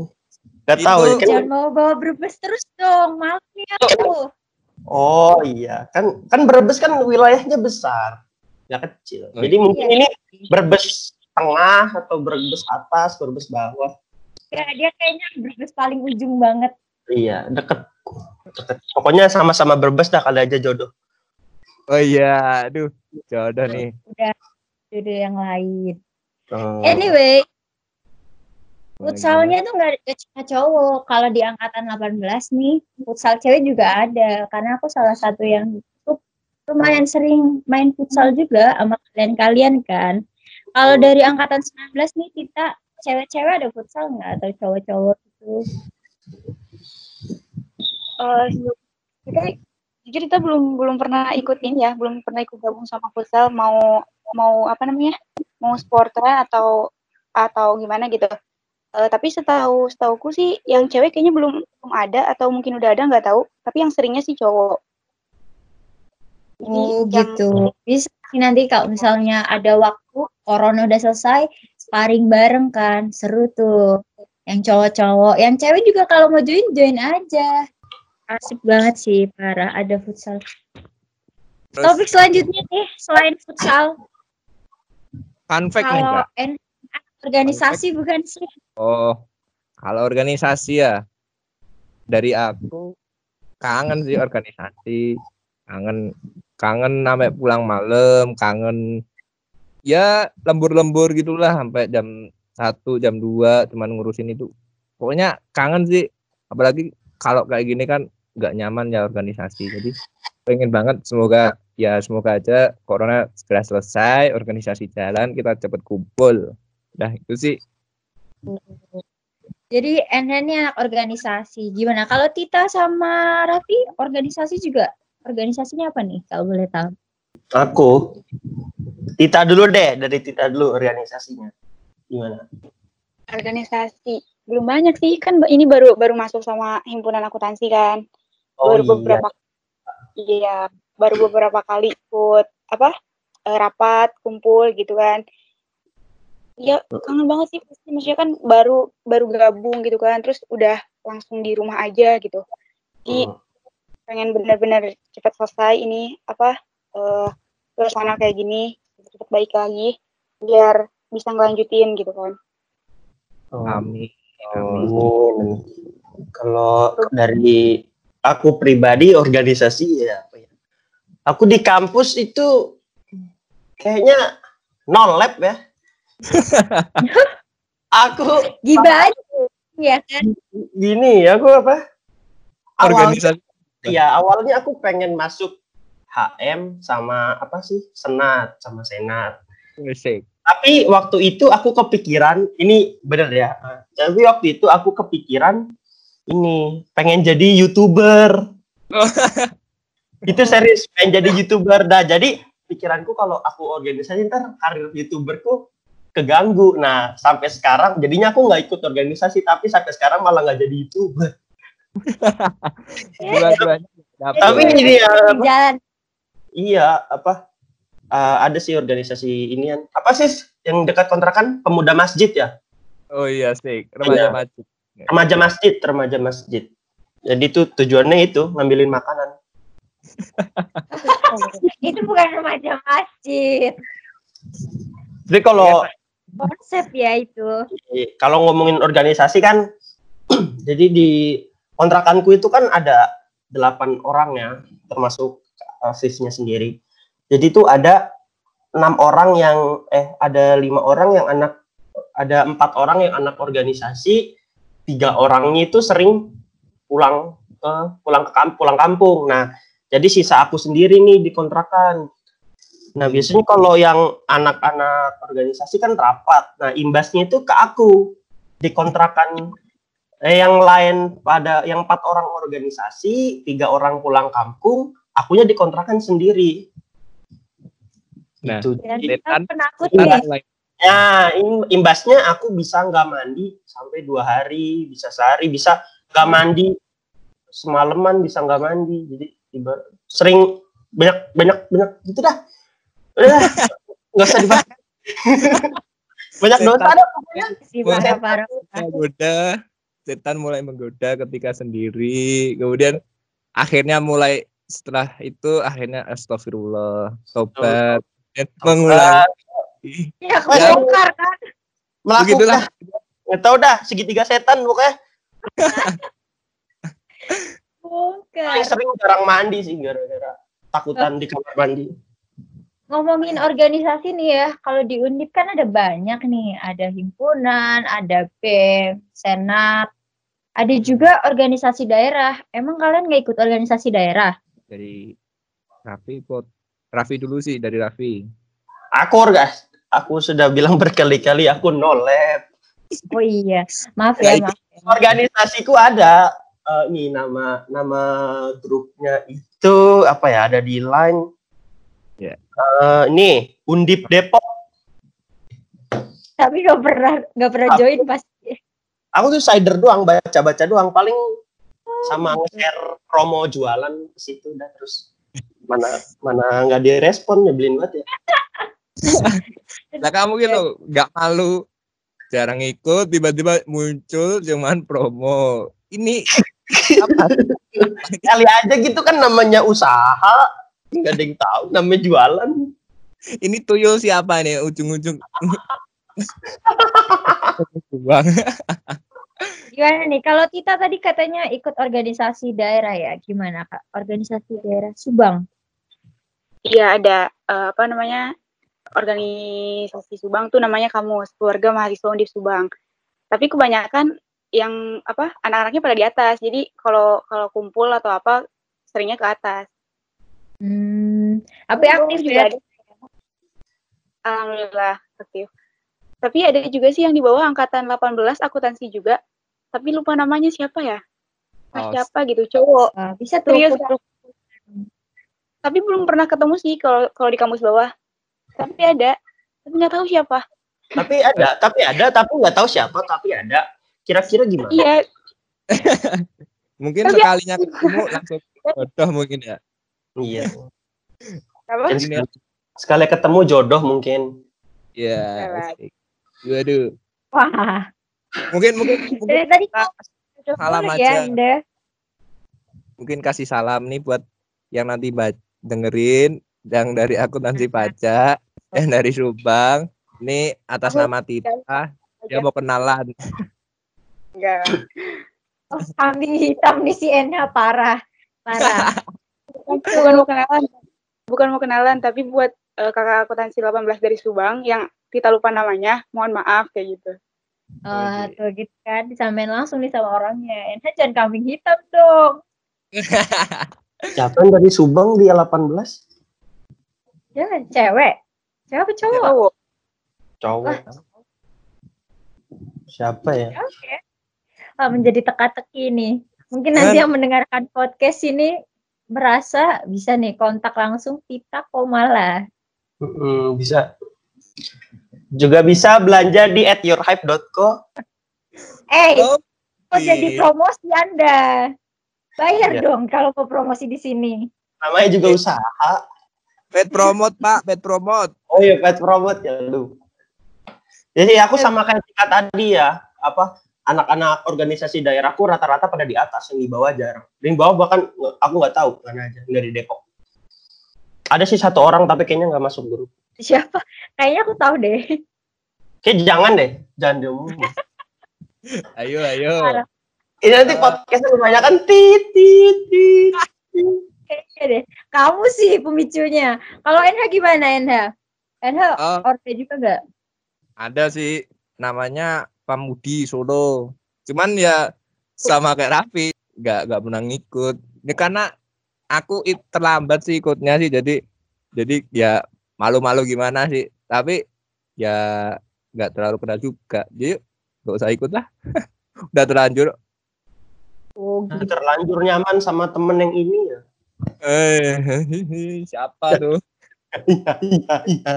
Gak tahu ya kan. Jangan mau bawa berbes terus dong, maaf nih aku. Oh iya, kan kan Brebes kan wilayahnya besar, ya kecil. Oh, Jadi mungkin iya. ini Brebes tengah atau Brebes atas, Brebes bawah. Ya, dia kayaknya berbes paling ujung banget. Iya, deket. deket. Pokoknya sama-sama Brebes dah kali aja jodoh. Oh iya, aduh, jodoh nih. Jodoh yang lain. Oh. Anyway, futsalnya tuh nggak ada cuma cowok. Kalau di angkatan 18 nih, futsal cewek juga ada. Karena aku salah satu yang lumayan sering main futsal juga sama kalian-kalian kan. Kalau dari angkatan 19 nih, kita cewek-cewek ada futsal nggak? Atau cowok-cowok gitu? Eh, kita jujur kita belum belum pernah ikutin ya, belum pernah ikut gabung sama futsal mau mau apa namanya? mau sporter atau atau gimana gitu. Eh, tapi setahu setauku sih yang cewek kayaknya belum belum ada atau mungkin udah ada nggak tahu. Tapi yang seringnya sih cowok. Jadi Oh yang- gitu. Bisa nanti kalau misalnya ada waktu, corona udah selesai, sparring bareng kan, seru tuh. Yang cowok-cowok, yang cewek juga kalau mau join, join aja. Asik banget sih, parah. Ada futsal. Terus Topik selanjutnya nih, selain futsal, fun fact nih, kalau Kak. Organisasi bukan sih? Oh, kalau organisasi ya dari aku kangen sih organisasi, kangen kangen sampai pulang malam, kangen ya lembur-lembur gitulah sampai jam satu jam 2 cuman ngurusin itu. Pokoknya kangen sih, apalagi kalau kayak gini kan nggak nyaman ya organisasi. Jadi pengen banget semoga ya semoga aja corona segera selesai, organisasi jalan, kita cepet kumpul. Udah itu sih Jadi ini anak organisasi. Gimana? Kalau Tita sama Raffi, organisasi juga? Organisasinya apa nih, kalau boleh tahu? Aku. Tita dulu deh, dari Tita dulu organisasinya. Gimana? organisasi belum banyak sih kan ini baru baru masuk sama himpunan akuntansi kan. Oh baru iya. beberapa iya baru beberapa kali ikut apa eh, rapat kumpul gitu kan ya kangen banget sih pasti maksudnya kan baru baru gabung gitu kan terus udah langsung di rumah aja gitu jadi Hmm. Pengen benar-benar cepat selesai ini apa eh suasana kayak gini cepat baik lagi biar bisa ngelanjutin gitu kan Oh. Amin. Amin. Kalau dari aku pribadi organisasi ya apa ya? Aku di kampus itu kayaknya nol lab ya. [laughs] aku Gibah aja, ya kan? gini, aku apa? Organisasi ya awalnya aku pengen masuk HM sama apa sih senat sama senat. musik. Tapi waktu itu aku kepikiran, ini bener ya. eh, Tapi waktu itu aku kepikiran ini pengen jadi youtuber. [laughs] itu serius pengen jadi youtuber. Nah jadi pikiranku kalau aku organisasi ntar karir youtuberku keganggu. Nah sampai sekarang jadinya aku nggak ikut organisasi, tapi sampai sekarang malah nggak jadi youtuber. [laughs] Dua-duanya dapat. Tapi ini ya? Jalan. Iya apa? eh, ada sih organisasi ini apa sih yang dekat kontrakan pemuda masjid ya? Oh iya sih, remaja Iya. maju. remaja masjid remaja masjid jadi itu tujuannya itu ngambilin makanan [laughs] Itu bukan remaja masjid. jadi kalau Konsep ya itu. kalau ngomongin organisasi kan [clears throat] jadi di kontrakanku itu kan ada delapan orang ya termasuk asisnya sendiri. Jadi itu ada enam orang yang eh ada lima orang yang anak ada empat orang yang anak organisasi tiga orangnya itu sering pulang ke pulang ke kamp, pulang kampung. Nah jadi sisa aku sendiri nih di kontrakan. Nah biasanya kalau yang anak-anak organisasi kan rapat. Nah imbasnya itu ke aku di kontrakan eh, yang lain pada yang empat orang organisasi tiga orang pulang kampung akunya dikontrakan sendiri Nah, Itu. Setan- penakut Nah, im- imbasnya aku bisa nggak mandi sampai dua hari, bisa sehari, bisa nggak mandi semalaman, bisa nggak mandi. Jadi ibar sering banyak banyak banyak gitu dah. Udah [laughs] nggak usah dibahas. [laughs] banyak dosa dah pokoknya. Sih, parah-parah. menggoda, setan mulai menggoda ketika sendiri. Kemudian akhirnya mulai setelah itu akhirnya astagfirullah, tobat, dan mengulangi. Ya, kebongkar kan. Begitulah. Melakukan. Nggak tahu dah segitiga setan pokoknya. Bongkar. Paling sering jarang mandi sih gara-gara takutan di kamar mandi. Ngomongin organisasi nih ya, kalau di Undip kan ada banyak nih, ada himpunan, ada BEM, senat, ada juga organisasi daerah. Emang kalian nggak ikut organisasi daerah? Dari Raffi ikut. Raffi dulu sih dari Raffi. Aku guys, aku sudah bilang berkali-kali aku no lab. Oh iya, maaf ya, maaf. ya. organisasiku ada eh, ini nama nama grupnya itu apa ya ada di line Ya. Eh, ini Undip Depok Tapi nggak pernah nggak pernah Aku- join pasti. aku tuh cider doang baca baca doang paling sama nge-share promo jualan ke situ dah terus mana mana nggak direspon nyebelin banget ya [laughs] Lah kamu gitu nggak malu jarang ikut tiba-tiba muncul cuman promo. Ini apa? [laughs] kali aja gitu kan namanya usaha nggak ada yang tahu namanya jualan Ini tuyul siapa nih ujung-ujung? Bang. Gimana nih? Kalau Tita tadi katanya ikut organisasi daerah ya, gimana kak? Organisasi daerah Subang. Iya ada eh, apa namanya organisasi Subang tuh namanya Kamus Keluarga Mahasiswa Undip Subang. Tapi kebanyakan yang apa anak-anaknya pada di atas. Jadi kalau kalau kumpul atau apa seringnya ke atas. Hmm, tapi Aku aktif juga ya. ada. Alhamdulillah aktif. Tapi ada juga sih yang di bawah angkatan 18 akuntansi juga. Tapi lupa namanya siapa ya? Mas Oh, siapa gitu cowok. Wah, bisa tuh. Serius. Tapi belum pernah ketemu sih kalau kalau di kampus bawah. Tapi ada. Tapi nggak tahu siapa. tapi ada tapi ada tapi nggak tahu siapa tapi ada kira-kira gimana Iya, [laughs] Mungkin Tapi- sekalinya ketemu langsung jodoh mungkin ya. Iya apa? Dan Ini sekali, sekali ketemu jodoh mungkin ya. Salah. asik. Waduh. Wah, Mungkin mungkin mungkin, dari tadi kita kok salam ya, aja. Anda. mungkin kasih salam nih buat yang nanti dengerin yang dari akuntansi pajak yang dari Subang. Ini atas Aku- nama Tita. Dia mau kenalan. Enggak. Oh, kambing hitam nih si Enha parah. Parah. [laughs] Bukan mau kenalan. Bukan mau kenalan, tapi buat eh, kakak akuntansi 18 dari Subang yang kita lupa namanya, mohon maaf kayak gitu. Oh, tuh gitu kan disamain langsung nih sama orangnya. Enha jangan kambing hitam dong. [laughs] siapa yang dari Subang di 18 Jangan cewek. Cewek apa cowok? Cowok. cowok siapa ya Oke. Ah, menjadi teka-teki nih. Mungkin nanti yang mendengarkan podcast ini merasa bisa nih kontak langsung Tita Komala. Mm, bisa juga bisa belanja di at yourhype.co Eh, Oh, kok jadi promosi Anda? Bayar Iya. dong kalau mau promosi di sini. namanya juga usaha Pet promote Pak, pet promote. oh iya pet promote ya lu jadi aku sama kayak Tika tadi ya apa anak-anak organisasi daerahku rata-rata pada di atas yang di bawah jarang yang di bawah bahkan aku nggak tahu mana aja dari Depok ada sih satu orang tapi kayaknya nggak masuk grup Siapa? Kayaknya aku tahu deh. kayak jangan deh jangan diomongin [laughs] Ayo, ayo. Parah. ini nanti podcastnya kebanyakan tit tit tit Kayaknya deh. Kamu sih pemicunya. Kalau Enha gimana Enha? Enha Oh, orte juga nggak? ada sih namanya Pamudi Solo. Cuman ya sama kayak Raffi, nggak nggak pernah ngikut. Ini karena aku it- terlambat sih ikutnya sih, jadi jadi ya malu-malu gimana sih. Tapi ya nggak terlalu kenal juga. Jadi nggak usah ikut lah. [laughs] Udah terlanjur. Oh, gitu. terlanjur nyaman sama temen yang ini ya Eh, [laughs] siapa tuh? [laughs] Iya, iya, iya.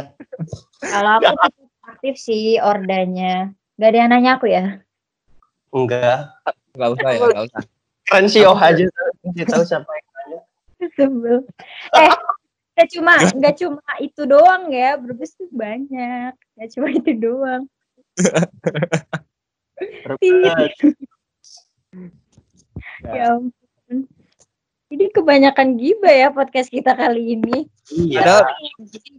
Kalau aku aktif sih ordanya. Gak ada yang nanya aku ya. Enggak. Enggak usah ya, enggak usah. Keren sih oh aja. Nanti tahu siapa yang nanya. Sebel. Eh, gak cuma gak cuma itu doang ya, berbes tuh banyak. Gak cuma itu doang. Ya ampun. Jadi kebanyakan gibah ya podcast kita kali ini. Iya. Padahal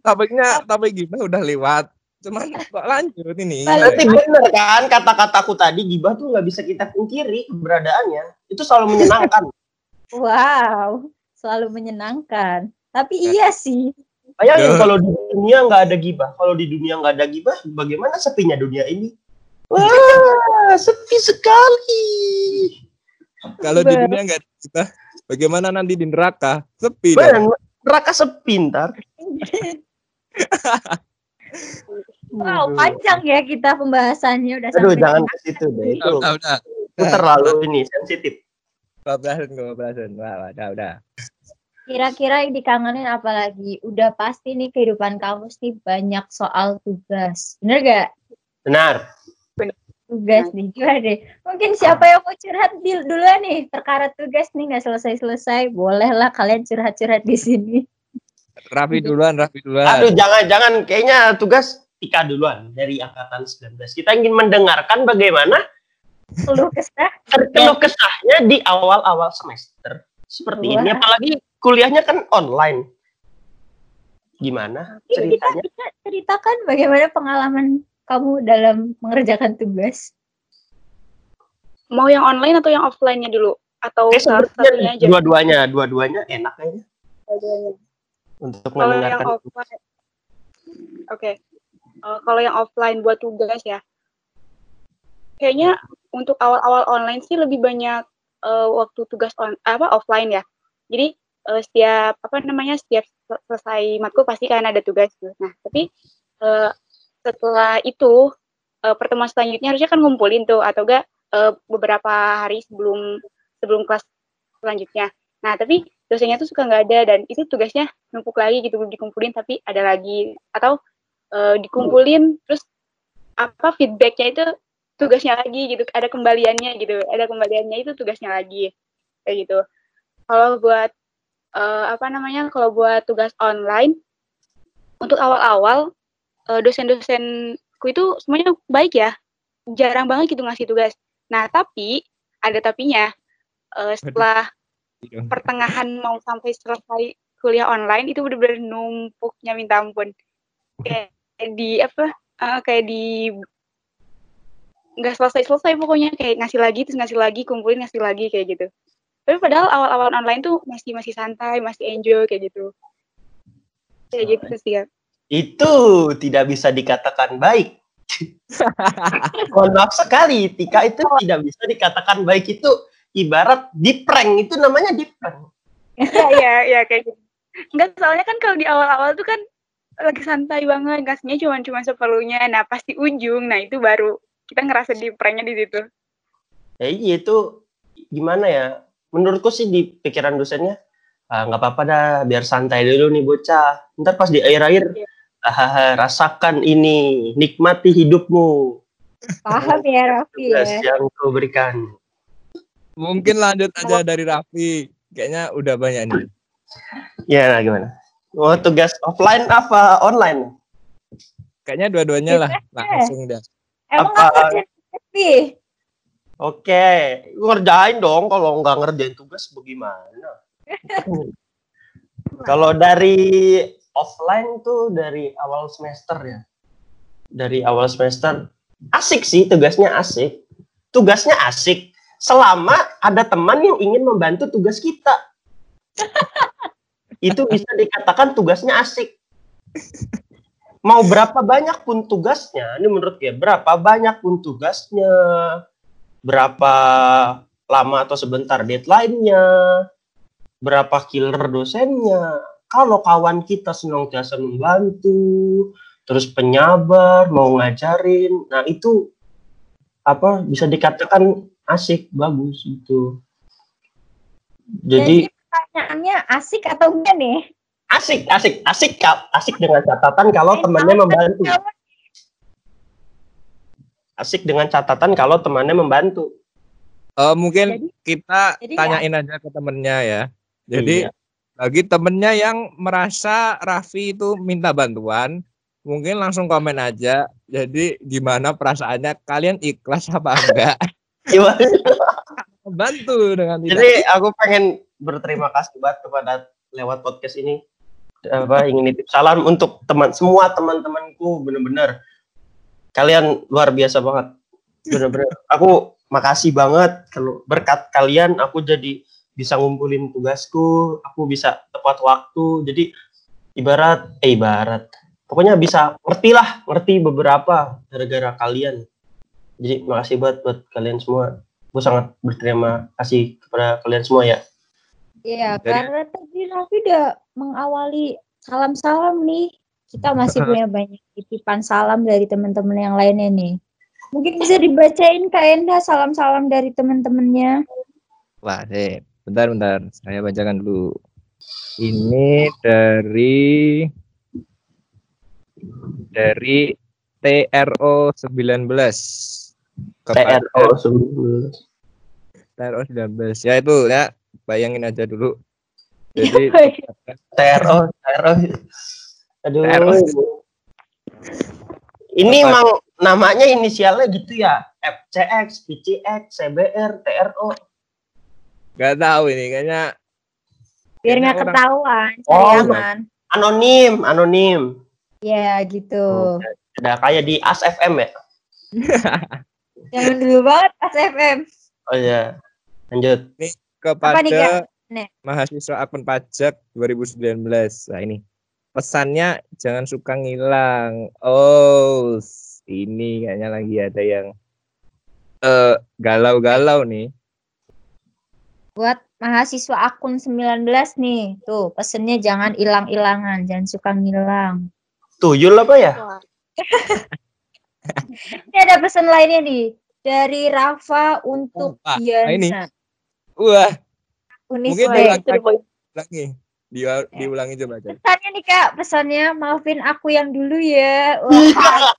topiknya topik gimana udah lewat. Cuman kok lanjut ini. Berarti bener kan kata-kataku tadi gibah tuh nggak bisa kita pungkiri keberadaannya. Itu selalu menyenangkan. [laughs] Wow, selalu menyenangkan. Tapi iya sih. Bayangin kalau di dunia nggak ada gibah, kalau di dunia nggak ada gibah, bagaimana sepinya dunia ini? Wah, sepi sekali. Kalau di dunia enggak ada kita, bagaimana nanti di neraka? Sepi dong. Bener, neraka sepi ntar. [laughs] Wow, panjang ya kita pembahasannya udah Aduh, sampai jangan sini. ke situ deh. Itu, Udah, udah. itu terlalu ini sensitif. Kebablasan, kebablasan. Wah, wah, udah, udah. Kira-kira yang dikangenin apa lagi? Udah pasti nih kehidupan kamu nih banyak soal tugas. Bener gak? Benar. Tugas nih, gimana deh? Mungkin siapa yang mau curhat duluan nih? Perkara tugas nih nggak selesai-selesai. Bolehlah kalian curhat-curhat di sini. Raffi duluan, Raffi duluan. Aduh, jangan-jangan kayaknya tugas Tika duluan dari angkatan 19. Kita ingin mendengarkan bagaimana Keluh kesah. terkeluh kesahnya di awal-awal semester. Seperti ini, Wah. apalagi kuliahnya kan online. Gimana Mungkin kita ceritanya? bisa ceritakan bagaimana pengalaman kamu dalam mengerjakan tugas. Mau yang online atau yang offline-nya dulu? Atau aja? dua-duanya, dua-duanya enak kayaknya untuk Kalau yang offline, oke. Eh, kalau yang offline buat tugas ya, kayaknya untuk awal-awal online sih lebih banyak eh, waktu tugas on, apa offline ya. Jadi eh, setiap apa namanya setiap sel- selesai matkul pasti kan ada tugas. tuh. Nah tapi eh, setelah itu eh, pertemuan selanjutnya harusnya kan ngumpulin tuh atau enggak eh, beberapa hari sebelum sebelum kelas selanjutnya. Nah tapi dosennya tuh suka nggak ada dan itu tugasnya numpuk lagi gitu belum dikumpulin tapi ada lagi. Atau eh, dikumpulin terus apa feedbacknya itu tugasnya lagi gitu ada kembaliannya gitu ada kembaliannya itu tugasnya lagi kayak gitu. Kalau buat eh, apa namanya kalau buat tugas online untuk awal-awal eh, dosen-dosenku itu semuanya baik ya. Jarang banget gitu ngasih tugas. Nah tapi ada tapinya. Eh, setelah pertengahan mau sampai selesai kuliah online itu bener-bener numpuknya minta ampun. Kayak di apa eh, kayak di nggak selesai-selesai pokoknya kayak ngasih lagi terus ngasih lagi kumpulin ngasih lagi kayak gitu. Tapi padahal awal-awal online tuh masih masih santai masih enjoy kayak gitu. Kayak gitu sih ya Itu tidak bisa dikatakan baik. [laughs] Mohon maaf sekali, Tika itu tidak bisa dikatakan baik. Itu ibarat di prank itu namanya di prank. ya ya ya kayak gitu nggak soalnya kan kalau di awal-awal tuh kan lagi santai banget ngasihnya cuma cuma seperlunya nah pasti ujung nah itu baru kita ngerasa di pranknya di situ Ya iya itu gimana ya? Menurutku sih di pikiran dosennya ah, nggak apa-apa dah, biar santai dulu nih bocah. Ntar pas di akhir-akhir Iya. ah, rasakan ini, nikmati hidupmu. Paham ya Raffi ya. yang kau berikan. Mungkin lanjut aja dari Raffi. Kayaknya udah banyak nih. Ya nah, gimana? Oh tugas offline apa online? Kayaknya dua-duanya lah. Langsung dah. Emang Apa-? Oke, ngerjain dong kalau nggak ngerjain tugas bagaimana? [laughs] kalau dari offline tuh dari awal semester ya. Dari awal semester asik sih tugasnya asik. Tugasnya asik selama ada teman yang ingin membantu tugas kita. [laughs] Itu bisa dikatakan tugasnya asik. Mau berapa banyak pun tugasnya, ini menurut gue berapa banyak pun tugasnya, berapa lama atau sebentar deadline-nya, berapa killer dosennya. Kalau kawan kita senantiasa membantu, terus penyabar, mau ngajarin, nah itu apa bisa dikatakan asik, bagus gitu. Jadi Jadi pertanyaannya asik atau enggak nih? Asik, asik, asik, Kak. Asik dengan catatan kalau temannya membantu. Asik dengan catatan kalau temannya membantu. Eh, mungkin Jadi- kita jadi tanyain aja ke temennya ya. Jadi Iya. bagi temennya yang merasa Raffi itu minta bantuan, mungkin langsung komen aja. Jadi gimana perasaannya? Kalian ikhlas apa enggak? [laughs] Gimana? Bantu dengan tidak. Jadi aku pengen berterima kasih banget kepada lewat podcast ini. Apa ingin nitip salam untuk teman semua teman-temanku bener-bener kalian luar biasa banget. Bener-bener aku makasih banget kalau berkat kalian aku jadi bisa ngumpulin tugasku, aku bisa tepat waktu. Jadi ibarat eh ibarat pokoknya bisa ngerti lah, ngerti beberapa gara-gara kalian. Jadi makasih banget buat kalian semua. Aku sangat berterima kasih kepada kalian semua ya. Iya, karena tadi Raffi udah mengawali salam-salam nih. Kita masih punya [laughs] banyak titipan salam dari teman-teman yang lainnya nih. Mungkin bisa dibacain Kak Enda salam-salam dari teman-temannya. Wah, deh. Bentar, bentar. Saya bacakan dulu. Ini dari dari TRO 19. TRO sebelum TRO 19. Ya itu ya, bayangin aja dulu. Jadi [laughs] TRO TRO aduh TRO. ini Apa? emang namanya inisialnya gitu ya FCX PCX CBR TRO nggak tahu ini kayaknya Biar nggak ketahuan, Oh, aman. anonim anonim Ya gitu. udah kayak di AS FM ya [laughs] Jangan dulu banget SFM. oh iya lanjut kepada nih, mahasiswa akun pajak 2019. Nah ini pesannya jangan suka ngilang. Oh, ini kayaknya lagi ada yang eh galau-galau nih. Buat mahasiswa akun 19 nih. Tuh, pesennya jangan hilang-hilangan, jangan suka ngilang. tuyul apa ya [laughs] Ini ada pesan lainnya nih. Dari Rafa untuk Oh, ah, ini. Diana. Wah, Unis mungkin Way. diulangi, ulangi. Di- diulangi coba aja. Pesannya nih kak, pesannya maafin aku yang dulu ya. [laughs] Wah,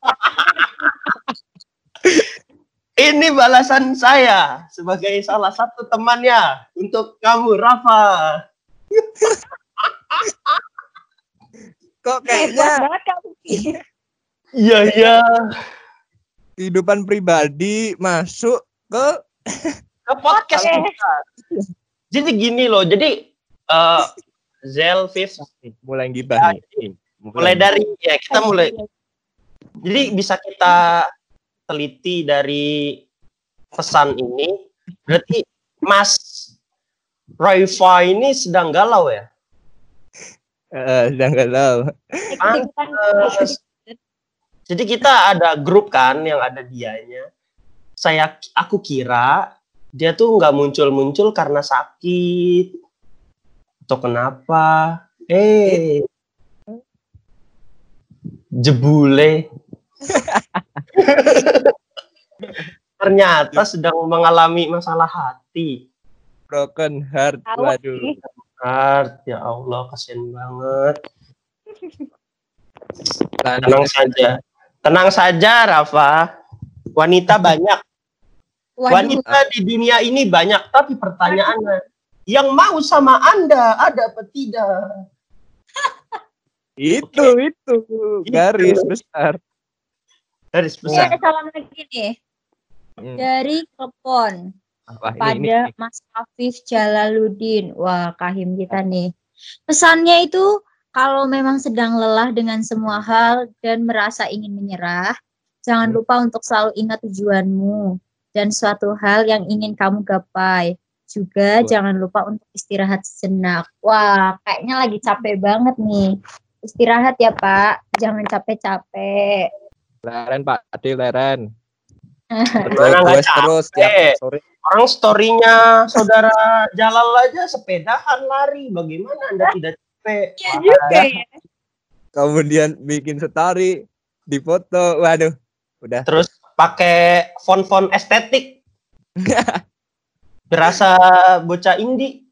ini balasan saya sebagai salah satu temannya untuk kamu Rafa Kok kayaknya iya iya kehidupan pribadi masuk ke ke podcast kita. Jadi gini loh, jadi eh Zel, Viv, mulai gibah nih. mulai dari ya kita mulai. Jadi bisa kita teliti dari pesan ini, berarti Mas Raifa ini sedang galau ya? Eh, sedang galau. Pantes. Jadi kita ada grup kan yang ada dianya. Saya aku kira dia tuh nggak muncul-muncul karena sakit atau kenapa. Eh, jebule. [laughs] Ternyata sedang mengalami masalah hati. Broken heart. Waduh. sih. Art, ya Allah, kasihan banget. Tenang saja. Tenang saja, Rafa. Wanita banyak. Waduh, Wanita di dunia ini banyak, tapi pertanyaannya, yang mau sama Anda ada apa tidak? [laughs] Itu, itu. Garis besar. Garis ini besar. ada salam lagi nih Hmm. dari Klepon Wah, ini, pada ini, ini. Mas Afif Jalaluddin. Wah, kahim kita nih. Pesannya itu kalau memang sedang lelah dengan semua hal dan merasa ingin menyerah, jangan Hmm. lupa untuk selalu ingat tujuanmu dan suatu hal yang ingin kamu gapai. Juga Wah. jangan lupa untuk istirahat sejenak. Wah, kayaknya lagi capek banget nih. Istirahat ya, Pak. Jangan capek-capek. Leren, Pak. Ade, leren. [laughs] Terus, terus? Tiap sore. Orang storynya saudara Jalal aja sepedahan lari. Bagaimana Anda tidak? Iya juga ya. Kemudian bikin story, di foto. Waduh. Udah. Terus pakai font-font estetik. [laughs] Berasa bocah indie.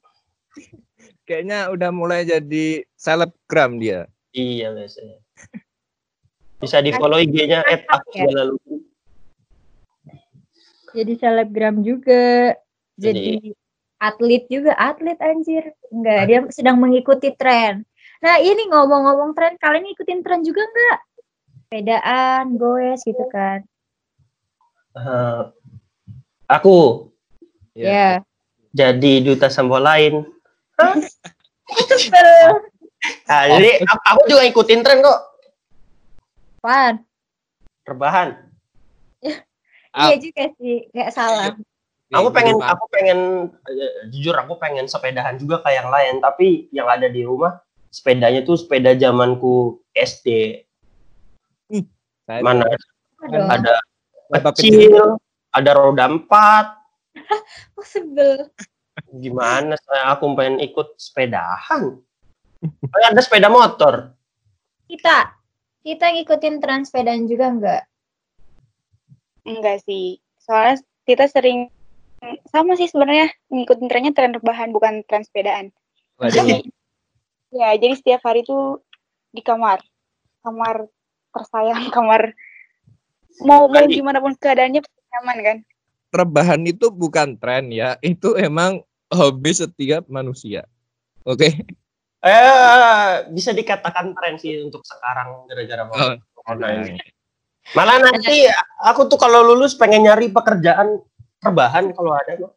Kayaknya udah mulai jadi selebgram dia. Iya biasanya. Bisa di follow IG-nya Ya. Jadi selebgram juga. Jadi atlet juga, atlet anjir. Enggak, dia sedang mengikuti tren. Nah, ini ngomong-ngomong tren, kalian ngikutin tren juga enggak? Sepedaan, goes gitu kan. Eh, aku Ya. jadi duta sambo lain. Nah, jadi aku aku juga ikutin tren kok. Apaan? Rebahan. Ah. [laughs] Iya juga sih, nggak salah. Aku pengen aku pengen eh, jujur aku pengen sepedahan juga kayak yang lain, tapi yang ada di rumah sepedanya tuh sepeda zamanku SD. Saya Mana Aduh, ada Bapak kecil, ada roda empat. [laughs] aku sebel. Gimana saya aku pengen ikut sepedahan? Oh, ada sepeda motor. Kita, kita ngikutin tren sepedaan juga enggak? Enggak sih. Soalnya kita sering sama sih sebenarnya ngikutin trennya tren rebahan bukan tren sepedaan. Waduh. Ya, jadi setiap hari tuh di kamar. Kamar tersayang, [laughs] kamar mau mau gimana pun keadaannya nyaman kan. Rebahan itu bukan tren ya, itu emang hobi setiap manusia. Oke. Eh bisa dikatakan tren sih untuk sekarang gara-gara Oh. corona ini. Malah nanti aku tuh kalau lulus pengen nyari pekerjaan rebahan kalau ada. kok.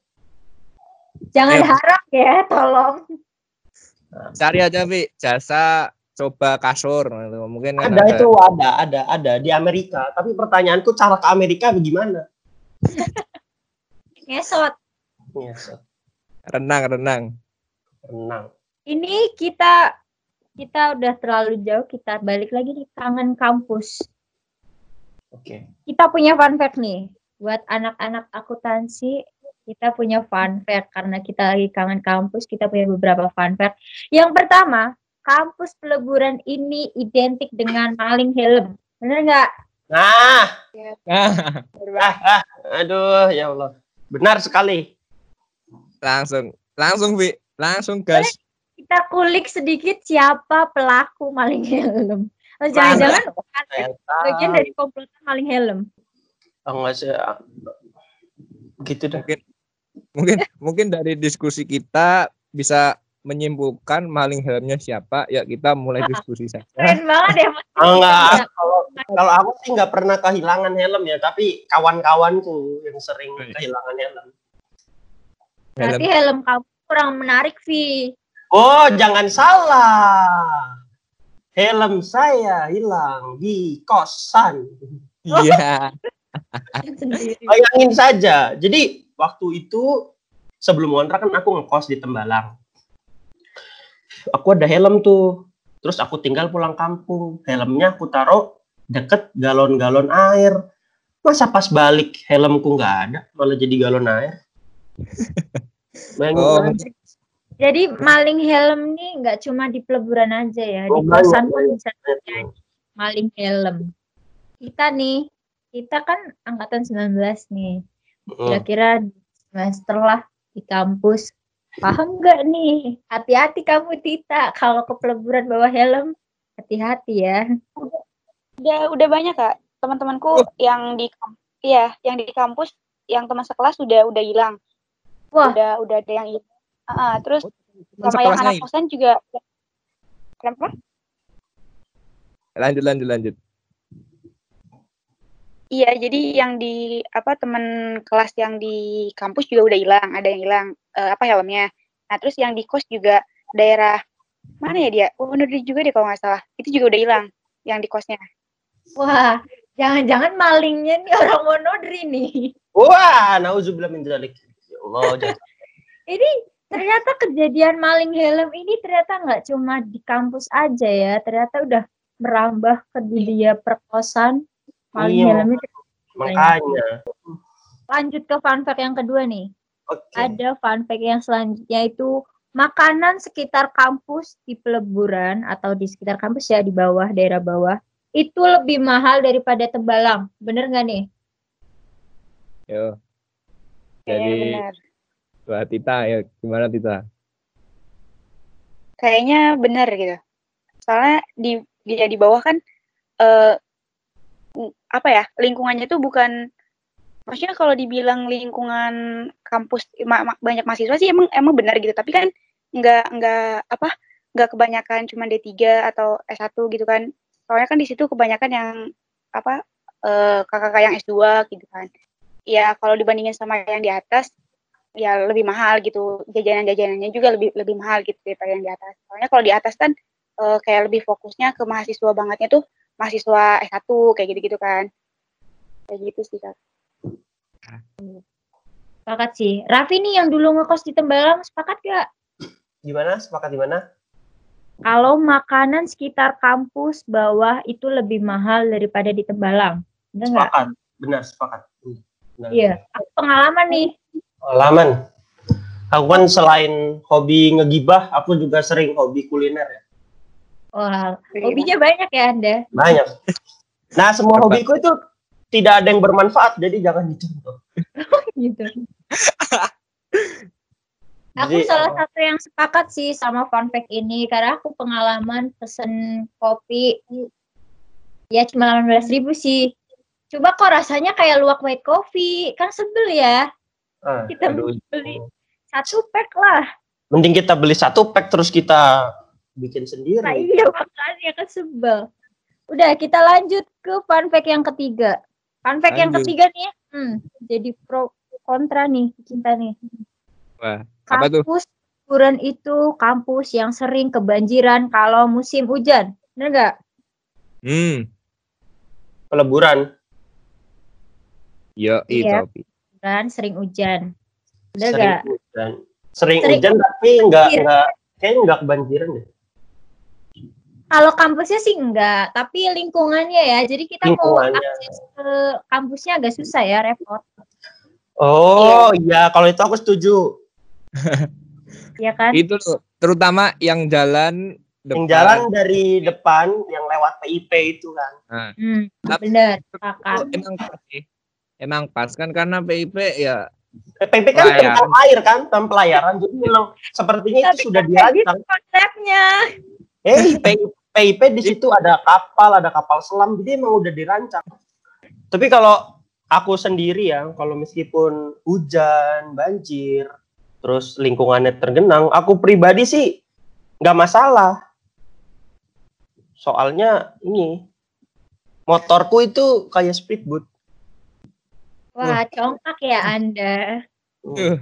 Jangan Ayo. harap ya, tolong. Cari aja, Vi, jasa coba kasur. Mungkin kan Ada itu ada ada ada di Amerika. Tapi pertanyaanku cara ke Amerika bagaimana? Ngesot. So, renang, renang. renang. Ini kita kita udah terlalu jauh, kita balik lagi di kangen kampus. Oke. Kita punya fun fact nih. Buat anak-anak akuntansi, kita punya fun fact karena kita lagi kangen kampus, kita punya beberapa fun fact. Yang pertama, kampus peleburan ini identik dengan maling helm. Bener nggak? Nah, Ah, ah, ah, aduh ya Allah. Benar sekali. langsung, langsung, Vi. Langsung gas. Kita kulik sedikit siapa pelaku maling helm. Oh, Jangan-jangan Saya bagian dari komplotan maling helm. Oh, enggak sih. ah, Gitu dah. Mungkin, mungkin, mungkin dari diskusi kita bisa menyimpulkan maling helmnya siapa. Ya kita mulai diskusi saja. Keren banget ya. Mas. Oh, enggak. Kalau kalau aku sih nggak pernah kehilangan helm ya, tapi kawan-kawanku yang sering Wih. kehilangan helm. Berarti helm kamu kurang menarik, Vi. Oh, jangan salah. Helm saya hilang di kosan. Iya. [laughs] Bayangin saja. Jadi waktu itu sebelum kontrak kan aku ngekos di Tembalang. Aku ada helm tuh. Terus aku tinggal pulang kampung. Helmnya aku taruh deket galon-galon air. Masa pas balik helmku nggak ada, malah jadi galon air. [laughs] Bayangin Oh, aja. Jadi maling helm nih nggak cuma di peleburan aja ya, di Oh, kosan banyak, pun bisa terjadi maling helm. Kita nih, kita kan angkatan 19 nih. Kira-kira semester lah di kampus. Paham nggak nih? Hati-hati kamu Tita kalau ke peleburan bawa helm. Hati-hati ya. Udah udah banyak kak teman-temanku yang di iya yang di kampus yang teman sekelas udah udah hilang. Wah. Udah udah ada yang hilang. Ah, terus Teman sama yang anak kosan juga Kenapa? Lanjut, lanjut, lanjut. Iya, jadi yang di apa teman kelas yang di kampus juga udah hilang, ada yang hilang eh, apa helmnya. Nah, terus yang di kos juga daerah mana ya dia? Wonodri juga deh kalau nggak salah. Itu juga udah hilang yang di kosnya. Wah, jangan-jangan malingnya nih orang Monodri nih. Wah, nauzubillah min dzalik. Ya Allah. Ini ternyata kejadian maling helm ini ternyata nggak cuma di kampus aja ya, ternyata udah merambah ke dunia perkosan. Maling Iya. itu. makanya. Lanjut ke fun fact yang kedua nih. Oke. Ada fun fact yang selanjutnya itu makanan sekitar kampus di peleburan atau di sekitar kampus ya di bawah daerah bawah itu lebih mahal daripada Tembalang. Bener nggak nih? Yo. Kayaknya Jadi, benar. Wah, Tita, ya gimana Tita? Kayaknya benar gitu. soalnya di dia di bawah kan eh apa ya lingkungannya tuh bukan maksudnya kalau dibilang lingkungan kampus ma- ma- banyak mahasiswa sih emang emang benar gitu. Tapi kan nggak nggak apa nggak kebanyakan cuma D3 atau S1 gitu kan. Soalnya kan di situ kebanyakan yang apa eh, kakak-kakak yang S2 gitu kan. Ya kalau dibandingin sama yang di atas ya lebih mahal gitu. Jajanan-jajanannya juga lebih lebih mahal gitu daripada yang di atas. Soalnya kalau di atas kan eh, kayak lebih fokusnya ke mahasiswa bangetnya tuh mahasiswa S1 kayak gitu-gitu kan kayak gitu sih kak Sepakat sih. Raffi nih yang dulu ngekos di Tembalang, sepakat gak? Gimana? Sepakat di mana? Kalau makanan sekitar kampus bawah itu lebih mahal daripada di Tembalang. Bener nggak? Sepakat. Benar, sepakat. Benar. Iya. Aku pengalaman nih. Pengalaman. Aku kan selain hobi ngegibah, aku juga sering hobi kuliner ya. Wah, hobinya banyak ya Anda. Banyak. Nah, semua hobiku itu tidak ada yang bermanfaat, jadi jangan dicontoh. [laughs] gitu. Aku Jadi, salah eh, satu yang sepakat sih sama fun fact ini karena aku pengalaman pesen kopi ya cuma 18.000 ribu sih. Coba kok rasanya kayak luwak white coffee, kan sebel ya. ah, Kita aduh. beli satu pack lah. Mending kita beli satu pack terus kita bikin sendiri. Nah iya makanya kan sebel. Udah kita lanjut ke fun fact yang ketiga. Fun fact yang Lanjut. ketiga nih, hmm, jadi pro kontra nih cinta nih. Wah, apa tuh? Kampus liburan itu kampus yang sering kebanjiran kalau musim hujan. Bener nggak? Hmm, Peleburan. yo Iya. itu. Kan sering hujan. Bener Sering nggak? hujan. Sering, Sering hujan tapi enggak banjir. enggak kayaknya enggak kebanjiran deh. Kalau kampusnya sih enggak, tapi lingkungannya ya. Jadi kita mau akses ke kampusnya agak susah ya, repot. Oh, iya kalau itu aku setuju. [laughs] Ya kan? Itu loh, terutama yang jalan Yang depan. jalan dari depan yang lewat PIP itu kan. Hmm, Tapi- bener. Itu Sepakat. emang pas sih. Emang pas kan karena PIP ya PIP kan tentang air kan, tentang pelayaran. Jadi memang sepertinya Tapi itu sudah kan gitu dirancang. konsepnya. Eh, PIP, PIP di situ ada kapal, ada kapal selam, jadi emang udah dirancang. Tapi kalau aku sendiri ya, kalau meskipun hujan, banjir, terus lingkungannya tergenang, aku pribadi sih nggak masalah. Soalnya ini motorku itu kayak speedboat. Wah, congkak ya Anda. uh,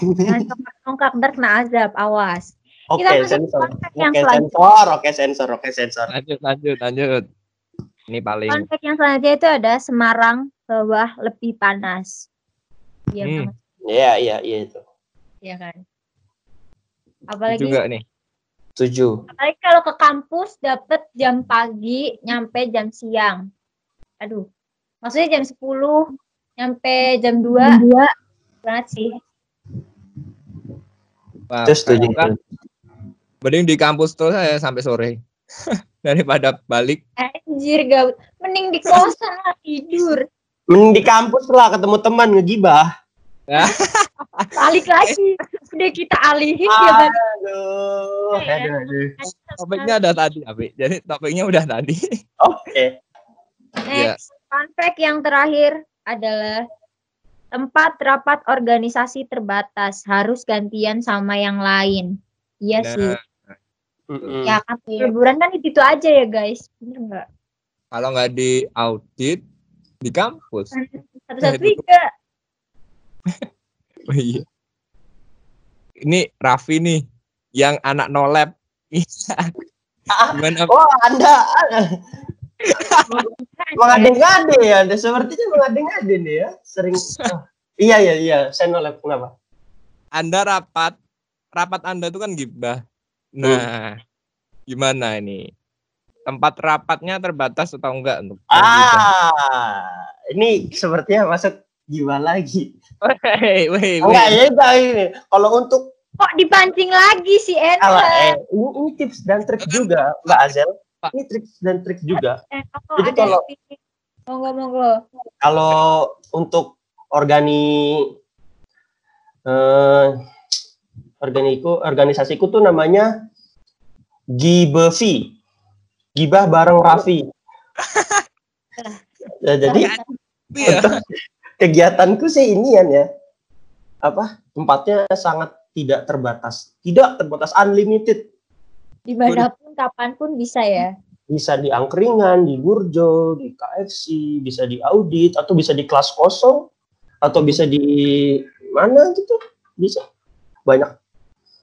[laughs] Jangan congkak-congkak ntar kena azab, awas. Oke, Kita masuk ke sensor. Oke, selanjutnya. sensor. Oke, sensor. Oke, sensor. lanjut lanjut lanjut. Ini paling Fun fact yang selanjutnya itu ada Semarang bawah lebih panas. Iya Hmm. banget, Iya, iya, iya itu. ya kan. Apalagi juga nih. Setuju. apalagi kalau ke kampus dapet jam pagi nyampe jam siang. Aduh. Maksudnya jam 10 nyampe jam 2. banget sih. Wah, Itu setuju. kan mending di kampus tuh saya sampai sore [laughs] daripada balik. Anjir gak mending di kosan lah tidur. Mending di kampus lah ketemu teman ngegibah. [laughs] Balik lagi. Udah kita alihin dia balik. Aduh, aduh, aduh. Topiknya ada tadi, Abi. Jadi topiknya udah tadi. [laughs] Oke. Iya. Next, fun fact yang terakhir adalah tempat rapat organisasi terbatas harus gantian sama yang lain. Iya Nah, sih. Mm-mm. Ya kan liburan kan itu, aja ya guys. Bener nggak? Kalau nggak di audit di kampus. Satu-satu Nah, itu. juga. [laughs] Oh iya. Ini Raffi nih yang anak no lab. [laughs] Gimana? Oh, Anda mengade-ngade ya. Anda sepertinya mengade-ngade nih ya. Sering. Ah, iya, iya, iya. Saya nolak. Kenapa? Anda rapat, rapat Anda itu kan gibah. Nah, gimana ini? Tempat rapatnya terbatas atau enggak untuk Ah, ini sepertinya masuk jiwa lagi. Weh, weh, Enggak ya, itu ini. Kalau untuk Kok dipancing lagi si Enha? eh, ini, ini tips dan trik juga, Mbak Azel. Ini tips dan trik juga. Eh, oh, Jadi ada kalau-. Monggo, monggo. Kalau untuk organi eh organiku organisasiku tuh namanya Gibevi. Gibah bareng Raffi. [laughs] ya, jadi Iya. untuk kegiatanku sih inian ya. Apa? Tempatnya sangat tidak terbatas. Tidak terbatas unlimited. Di mana pun, kapan pun bisa ya. Bisa di angkringan, di burjo, di KFC, bisa di audit, atau bisa di kelas kosong, atau bisa di mana gitu. Bisa. Banyak.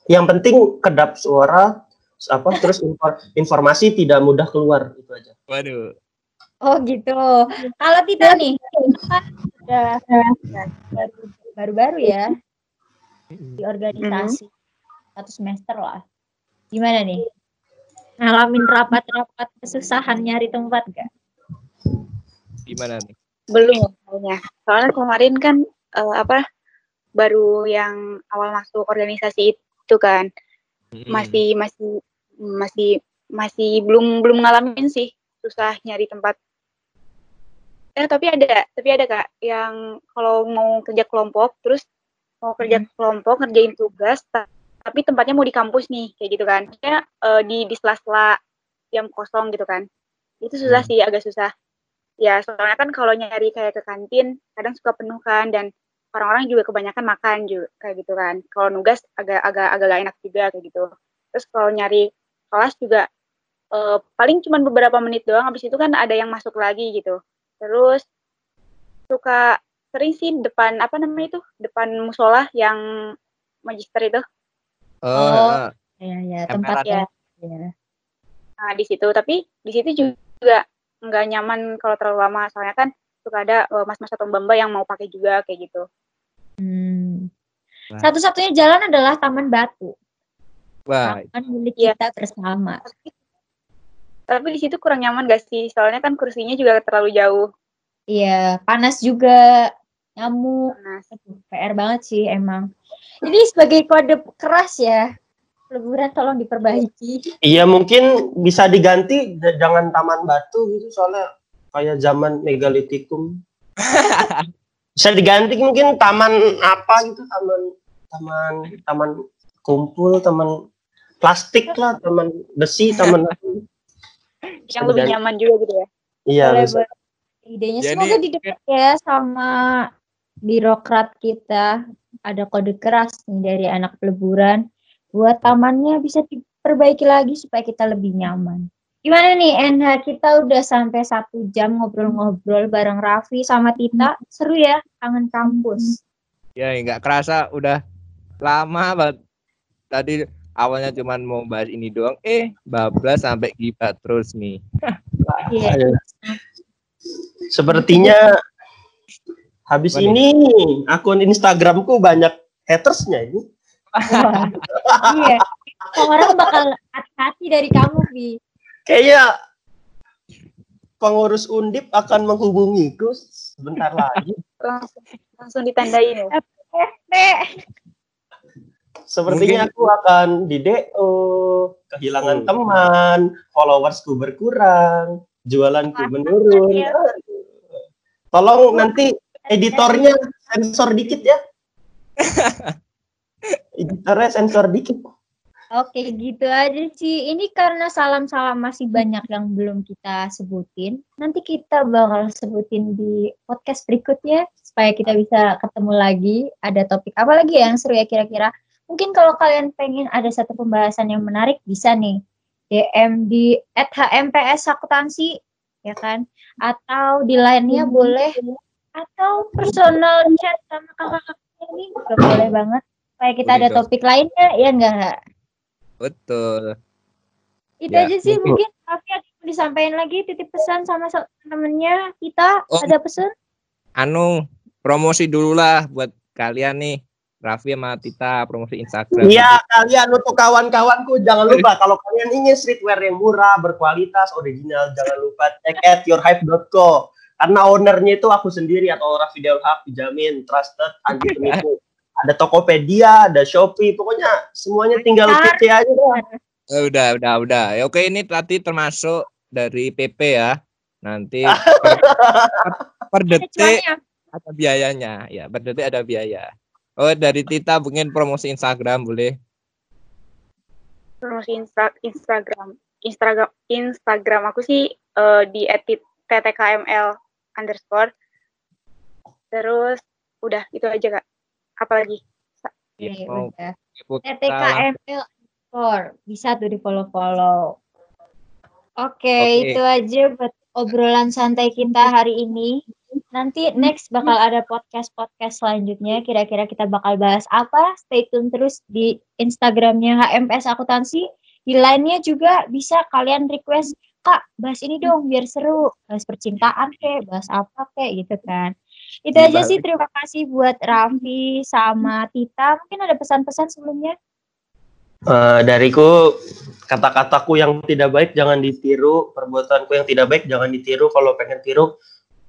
Yang penting kedap suara, apa terus info- informasi tidak mudah keluar itu aja. Waduh. Oh gitu. Kalau Tita nih, udah baru- baru-baru ya di organisasi satu semester lah. Gimana nih? Ngalamin rapat-rapat kesusahan nyari tempat gak? Gimana nih? Belum kayaknya. Soalnya kemarin kan eh, apa baru yang awal masuk organisasi itu kan Mm-mm. masih masih masih masih belum belum ngalamin sih susah nyari tempat. Eh tapi ada tapi ada kak yang kalau mau kerja kelompok terus mau kerja kelompok ngerjain tugas ta- tapi tempatnya mau di kampus nih kayak gitu kan. Ya di di sela-sela jam kosong gitu kan. Itu susah Hmm. sih agak susah. Ya soalnya kan kalau nyari kayak ke kantin kadang suka penuh kan dan orang-orang juga kebanyakan makan juga kayak gitu kan. Kalau nugas agak agak agak gak enak juga kayak gitu. Terus kalau nyari kelas juga eh, paling cuma beberapa menit doang habis itu kan ada yang masuk lagi gitu. Terus suka sering sih depan apa namanya itu? Depan musola yang magister itu. Oh, Oh. ah. Ya, ya Emperan. tempatnya. Ya. Nah, di situ tapi di situ juga nggak nyaman kalau terlalu lama soalnya kan suka ada eh, mas-mas atau mbak-mbak yang mau pakai juga kayak gitu. Hmm. Nah. Satu-satunya jalan adalah Taman Batu. wah, Taman milik Iya. kita bersama. Tapi di situ kurang nyaman gak sih? Soalnya kan kursinya juga terlalu jauh. Iya, panas juga, nyamuk. Panas. PR banget sih emang. Jadi sebagai kode keras ya, liburan tolong diperbaiki. Iya mungkin bisa diganti jangan taman batu gitu soalnya kayak zaman megalitikum. [laughs] bisa diganti mungkin taman apa gitu taman taman taman kumpul taman plastik lah taman besi taman Yang lebih diganti. nyaman juga gitu ya. iya bisa. Idenya Jadi- semoga didengar ya sama birokrat kita. Ada kode keras nih dari anak peleburan. Buat tamannya bisa diperbaiki lagi supaya kita lebih nyaman. Gimana nih NH kita udah sampai satu jam ngobrol-ngobrol bareng Raffi sama Tita. Seru ya, kangen kampus. ya nggak kerasa udah lama banget. Tadi awalnya cuman mau bahas ini doang, eh bablas sampai gibah terus nih. [laughs] Iya. Ayo. sepertinya habis Waduh. ini akun Instagramku banyak hatersnya ini iya. Orang bakal hati-hati dari kamu, Bi. Kayaknya pengurus undip akan menghubungiku sebentar lagi Langsung, langsung ditandain ya. Nek. Sepertinya aku akan di DO, kehilangan teman, followersku berkurang, jualanku menurun. ya. Tolong nanti editornya sensor dikit ya. [laughs] Editornya sensor dikit. Oke, gitu aja sih. Ini karena salam-salam masih banyak yang belum kita sebutin. Nanti kita bakal sebutin di podcast berikutnya supaya kita bisa ketemu lagi. Ada topik apa lagi ya yang seru ya kira-kira? Mungkin kalau kalian pengen ada satu pembahasan yang menarik bisa nih DM di @hmps akuntansi ya kan? Atau di lainnya boleh atau personal chat sama kakak-kakaknya ini juga boleh banget supaya kita Boleh ada topik lainnya ya enggak? Betul. Itu Ya, aja sih betul. mungkin Raffi ada yang mau disampaikan lagi titip pesan sama sa- temennya kita Oh. ada pesan Anu, promosi dulu lah buat kalian nih. Raffi sama Tita promosi Instagram. Iya, kalian untuk kawan-kawanku jangan lupa kalau kalian ingin streetwear yang murah, berkualitas, original, jangan lupa cek at yourhype.co. Karena ownernya itu aku sendiri atau Raffi Haq dijamin trusted, anti penipu. Ada Tokopedia, ada Shopee, pokoknya semuanya tinggal klik aja dah. Eh, udah, udah, udah. Ya, oke, ini tadi termasuk dari PP ya. Nanti [laughs] per, per, detik ada biayanya. Ya, per detik ada biaya. Oh, dari Tita mungkin promosi Instagram boleh. promosi instra, Instagram Instagram Instagram aku sih uh, di edit ttkml underscore terus udah itu aja kak apalagi Ya, Oke, mau udah. underscore bisa tuh di follow follow. Oke, Oke. itu aja buat obrolan santai kita hari ini. Nanti next bakal ada podcast podcast selanjutnya. Kira-kira kita bakal bahas apa? Stay tune terus di Instagramnya HMS Akuntansi. Di lainnya juga bisa kalian request kak bahas ini dong biar seru bahas percintaan kek bahas apa kek gitu kan itu aja sih terima kasih buat Raffi sama Tita mungkin ada pesan-pesan sebelumnya Eh, dariku kata-kataku yang tidak baik jangan ditiru, perbuatanku yang tidak baik jangan ditiru. Kalau pengen tiru,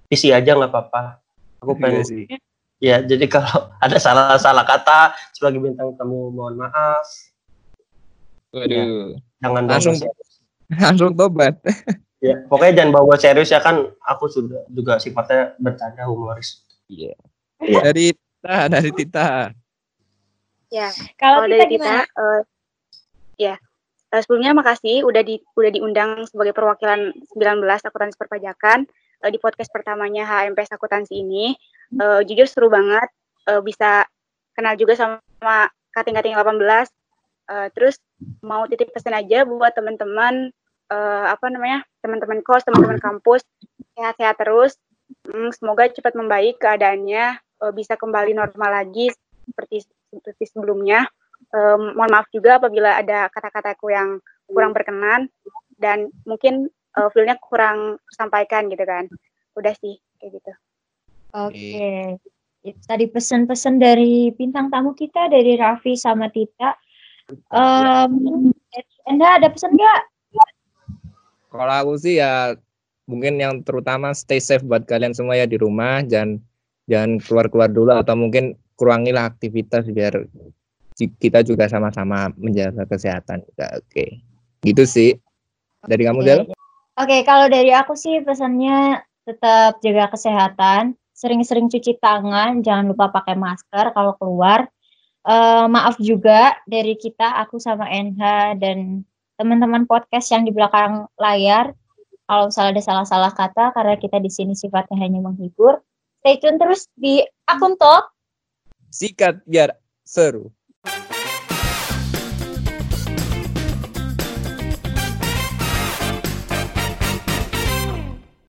isi aja nggak apa-apa. Aku Iya pengen sih. ya. Jadi kalau [laughs] ada salah-salah kata sebagai bintang tamu mohon maaf. Waduh. Jangan bawa Langsung [laughs] langsung tobat. [laughs] Ya, pokoknya jangan bawa serius ya kan. Aku sudah juga sifatnya bercanda humoris. Iya. Iya. Dari Tita, dari Tita. ya kalau Tita dari kita eh, ya Eh, sebelumnya makasih udah di udah diundang sebagai perwakilan 19 akuntansi perpajakan eh, di podcast pertamanya HMPS akuntansi ini Eh, jujur seru banget Eh, bisa kenal juga sama kating-kating 18 Eh, terus mau titip pesan aja buat teman-teman eh, apa namanya teman-teman kos teman-teman kampus sehat-sehat terus Hmm, semoga cepat membaik keadaannya eh, bisa kembali normal lagi seperti seperti sebelumnya Em, mohon maaf juga apabila ada kata-kataku yang kurang berkenan dan mungkin eh, feel-nya kurang tersampaikan gitu kan. Udah sih kayak gitu. Oke. Itu tadi pesan-pesan dari bintang tamu kita dari Raffi sama Tita. Em, dari Anda ada pesan nggak? Kalau aku sih ya mungkin yang terutama stay safe buat kalian semua ya di rumah, jangan jangan keluar-keluar dulu atau mungkin kurangilah aktivitas biar kita juga sama-sama menjaga kesehatan. Oke. Gitu sih. Dari kamu Del? Oke, kalau dari aku sih pesannya tetap jaga kesehatan, sering-sering cuci tangan, jangan lupa pakai masker kalau keluar. Eh, maaf juga dari kita, aku sama NH dan teman-teman podcast yang di belakang layar. Kalau misalnya ada salah-salah kata, karena kita di sini sifatnya hanya menghibur. Stay tune terus di akun Talk. Sikat biar seru.